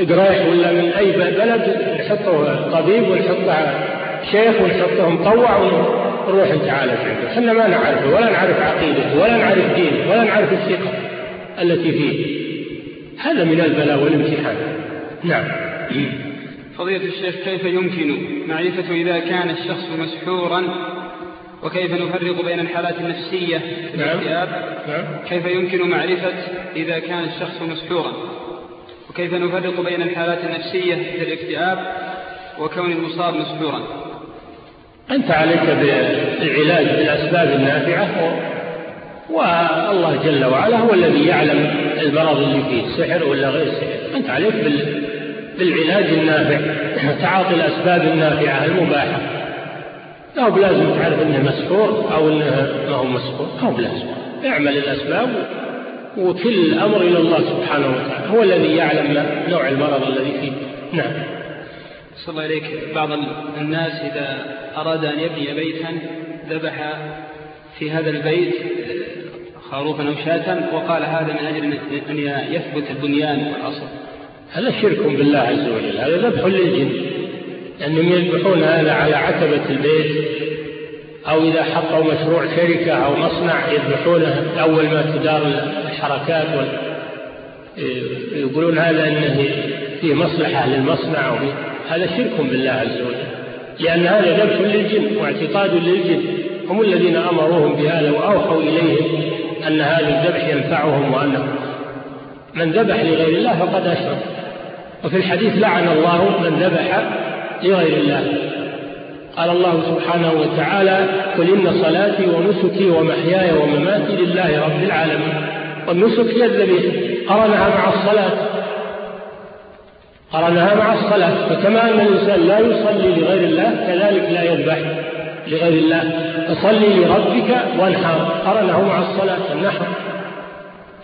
إقراح ولا من أي بلد نحطه طبيب ونحطه شيخ ونحطه مطوع ونروح انت عالج عنده. إحنا ما نعرفه ولا نعرف عقيدته ولا نعرف دينه ولا نعرف الثقة التي فيه. هذا من البلاء والامتحان. نعم. فضيلة الشيخ كيف يمكن معرفة إذا كان الشخص مسحورا وكيف نفرق بين الحالات النفسية في نعم. الاكتئاب؟ نعم. كيف يمكن معرفة إذا كان الشخص مسحورا وكيف نفرق بين الحالات النفسية في الاكتئاب وكون المصاب مسحورا أنت عليك بالعلاج بالأسباب النافعة والله جل وعلا هو الذي يعلم المرض اللي فيه سحر ولا غير سحر. أنت عليك بالعلاج النافع تعاطي الأسباب النافعة المباحة. لا بلازم تعرف إنه مسحور أو إنه ما هو مسحور. ما هو بلازم. اعمل الأسباب وكل الامر إلى الله سبحانه وتعالى. هو الذي يعلم نوع المرض الذي فيه. نعم. صلى الله إليك بعض الناس إذا أراد أن يبني بيتا ذبح في هذا البيت خروفا أو شاة وقال هذا من أجل أن يثبت البنيان والأصل. هذا شرك بالله عز وجل. هذا ذبح للجن. لأنهم يذبحون هذا على عتبة البيت أو إذا حطوا مشروع شركة أو مصنع يذبحونه أول ما تدار الحركات وال... يقولون هذا أنه فيه مصلحة للمصنع وفيه هذا شرك بالله عز وجل لأن هذا ذبح للجن واعتقاد للجن هم الذين أمروهم بهذا وأوحوا إليهم أن هذا الذبح ينفعهم وأنه من ذبح لغير الله فقد أشرك وفي الحديث لعن الله من ذبح لغير الله. قال الله سبحانه وتعالى قل إن صلاتي ونسكي ومحياي ومماتي لله رب العالمين. والنسك هي الذبيحة قرنها مع الصلاة. قرنها مع الصلاة. فكما أن الإنسان لا يصلي لغير الله كذلك لا يذبح لغير الله. فصلي لربك وانحر. قرنه مع الصلاة. النحر.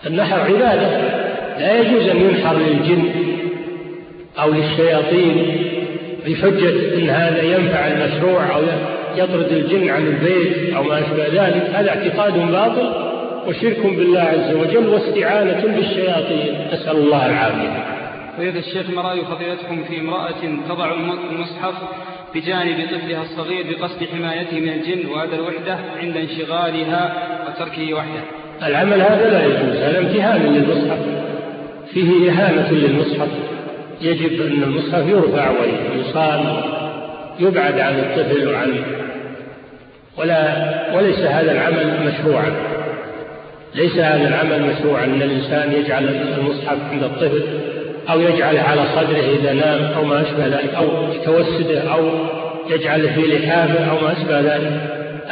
النحر عبادة. لا يجوز أن ينحر للجن أو للشياطين. بحجة أن هذا ينفع المشروع أو يطرد الجن عن البيت أو ما أشبه ذلك هذا اعتقاد باطل وشرك بالله عز وجل واستعانة بالشياطين. نسأل الله العافية. فإذا الشيخ ما رأي فضيلتكم في امرأة تضع المصحف بجانب طفلها الصغير بقصد حمايته من الجن وهذا الوحدة عند انشغالها وتركه وحده. العمل هذا لا يجوز هذا امتهان للمصحف. فيه إهانة للمصحف. يجب أن المصحف يرفع ويصان يبعد عن الطفل وعن ولا وليس هذا العمل مشروعا. ليس هذا العمل مشروعا أن الإنسان يجعل المصحف عند الطفل أو يجعله على صدره إذا نام أو ما أشبه ذلك أو يتوسده أو يجعله في لحافه أو ما أشبه ذلك.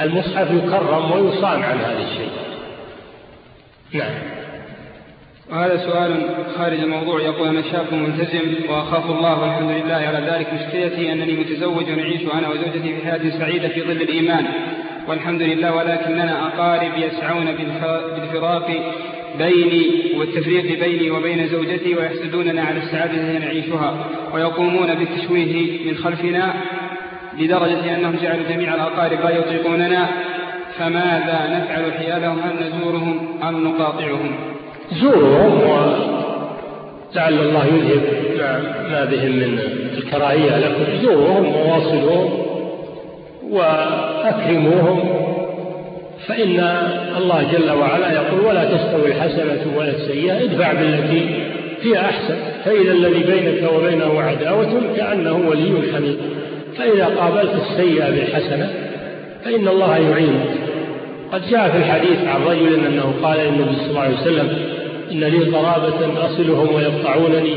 المصحف يكرم ويصان عن هذا الشيء. نعم. وهذا سؤال خارج الموضوع. يقول أنا شاب ملتزم وأخاف الله والحمد لله على ذلك. مشكلتي أنني متزوج ونعيش أنا وزوجتي في حياة سعيدة في ظل الإيمان. والحمد لله ولكننا أقارب يسعون بالفراق بيني والتفريق بيني وبين زوجتي ويحسدوننا على السعادة التي نعيشها. ويقومون بالتشويه من خلفنا لدرجة أنهم جعلوا جميع الأقارب لا يطيقوننا. فماذا نفعل حيالهم؟ هل نزورهم أم نقاطعهم؟ زورهم ولعل الله يذهب ما بهم من الكراهية لكم. زورهم وواصلوهم وأكرموهم. فإن الله جل وعلا يقول ولا تستوي الحسنة ولا السيئة ادفع بالتي هي أحسن. فإذا الذي بينك وبينه عداوة كأنه ولي حميد. فإذا قابلت السيئة بالحسنة فإن الله يعينك. قد جاء في الحديث عن رجل أنه قال للنبي صلى الله عليه وسلم إن لي قرابة أصلهم ويقطعونني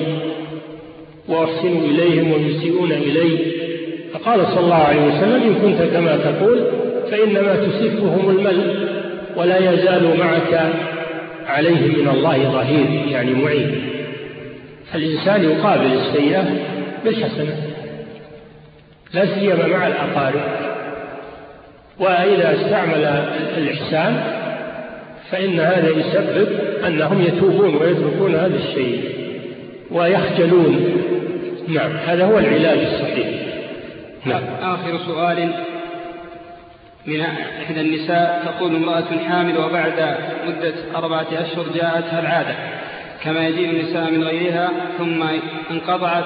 وأحسن إليهم ويسيئون إلي. فقال صلى الله عليه وسلم إن كنت كما تقول فإنما تسفهم المل ولا يزال معك عليه من الله ظهير يعني معين. فالإنسان يقابل السيئة بالحسنة لا سيما مع الأقارب. وإذا استعمل الإحسان فإن هذا يسبب أنهم يتوبون ويتركون هذا الشيء ويخجلون. نعم هذا هو العلاج الصحيح. نعم. آخر سؤال. من إحدى النساء تقول امرأة حامل وبعد مدة أربعة أشهر جاءتها العادة كما يجيء النساء من غيرها ثم انقطعت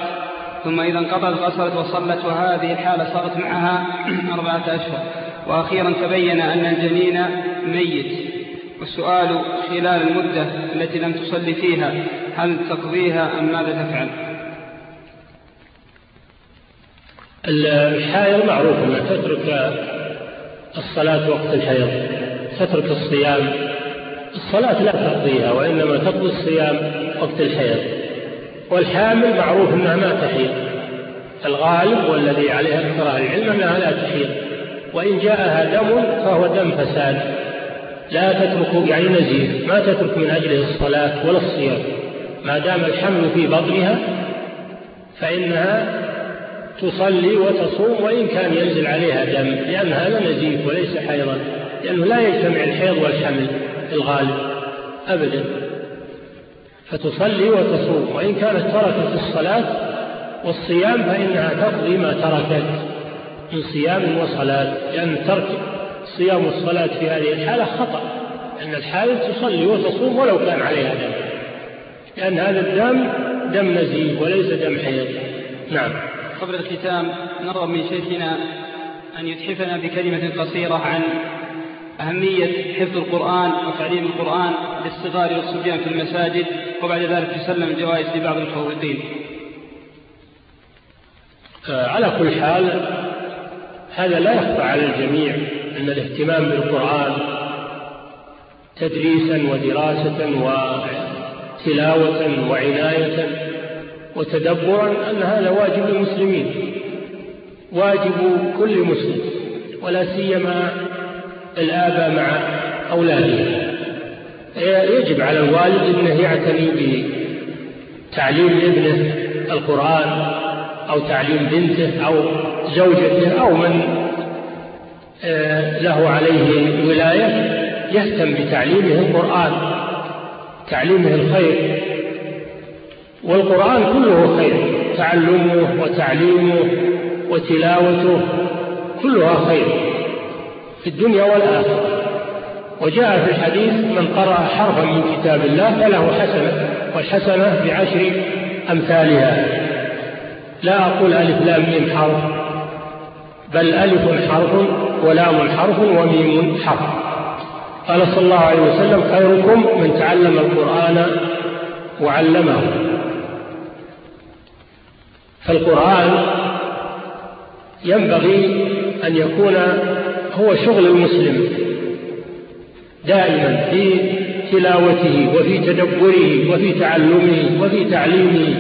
ثم إذا انقطعت غسلت وصلت وهذه الحالة صارت معها أربعة أشهر. وأخيرا تبين أن الجنين ميت. والسؤال خلال المدة التي لم تصلي فيها هل تقضيها أم ماذا تفعل؟ الحائض معروف أنها تترك الصلاة وقت الحيض تترك الصيام. الصلاة لا تقضيها وإنما تقضي الصيام وقت الحيض. والحامل معروف أنها ما تحيض. الغالب والذي عليه أكثر العلم أنها لا تحيض. وإن جاءها دم فهو دم فساد. لا تترك يعني نزيف ما تترك من أجله الصلاة ولا الصيام. ما دام الحمل في بطنها فإنها تصلي وتصوم وإن كان ينزل عليها دم لأن هذا نزيف وليس حيضا لأنه لا يجتمع الحيض والحمل في الغالب أبدا. فتصلي وتصوم وإن كانت تركت الصلاة والصيام فإنها تقضي ما تركت من صيام وصلاة لأن ترك الصيام والصلاة في هذه الحالة خطأ أن الحالة تصلي وتصوم ولو كان عليها دم. لأن هذا الدم دم نزيف وليس دم حيض. نعم. قبل الختام نرغب من شيخنا أن يتحفنا بكلمة قصيرة عن أهمية حفظ القرآن وتعليم القرآن للصغار والصبيان في المساجد وبعد ذلك يسلم الجوائز لبعض المفوقين. آه، على كل حال هذا لا يخفى على الجميع أن الاهتمام بالقرآن تدريسا ودراسة وتلاوة وعناية وتدبرا أن هذا واجب المسلمين واجب كل مسلم ولا سيما الآباء مع أولادهم. يجب على الوالد أنه يعتني بتعليم ابنه القرآن أو تعليم بنته أو زوجته أو من آه، له عليه ولاية يهتم بتعليمه القرآن تعليمه الخير. والقرآن كله خير تعلمه وتعليمه وتلاوته كلها خير في الدنيا والآخرة. وجاء في الحديث من قرأ حرفا من كتاب الله فله حسنة والحسنة بعشر أمثالها. لا أقول ألف لام ميم حرف. بل ألف حرف ولام حرف وميم حرف. قال صلى الله عليه وسلم خيركم من تعلم القرآن وعلمه. فالقرآن ينبغي أن يكون هو شغل المسلم. دائما في تلاوته وفي تدبره وفي تعلمه وفي تعليمه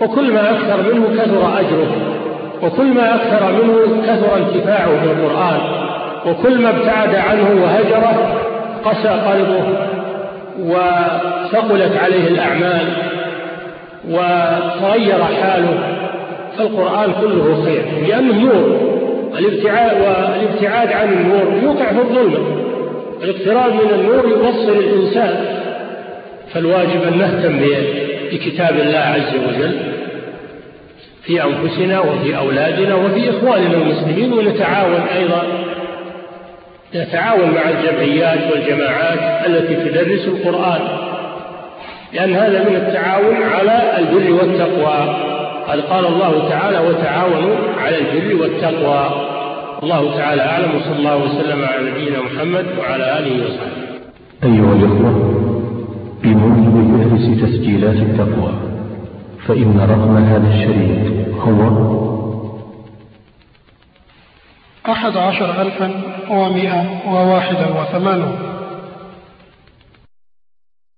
وكل ما أكثر منه كثر أجره. وكل ما أكثر منه كثر انتفاعه بالقرآن وكل ما ابتعد عنه وهجره قسى قلبه وثقلت عليه الأعمال وتغير حاله. فالقرآن كله خير لأنه نور. الابتعاد والابتعاد عن النور يوقع في الظلمة الاقتراب من النور يبصر الإنسان. فالواجب أن نهتم بكتاب الله عز وجل. في أنفسنا وفي أولادنا وفي إخواننا المسلمين ونتعاون أيضا نتعاون مع الجمعيات والجماعات التي تدرس القرآن لأن هذا من التعاون على البر والتقوى. قد قال الله تعالى وتعاونوا على البر والتقوى. الله تعالى أعلم وصلى الله وسلم على نبينا محمد وعلى آله وصحبه. أيها الأخوة بموجب فهرس تسجيلات التقوى فإن رقم هذا الشريط هو أحد عشر ألفا ومائة وواحدا وثمانون.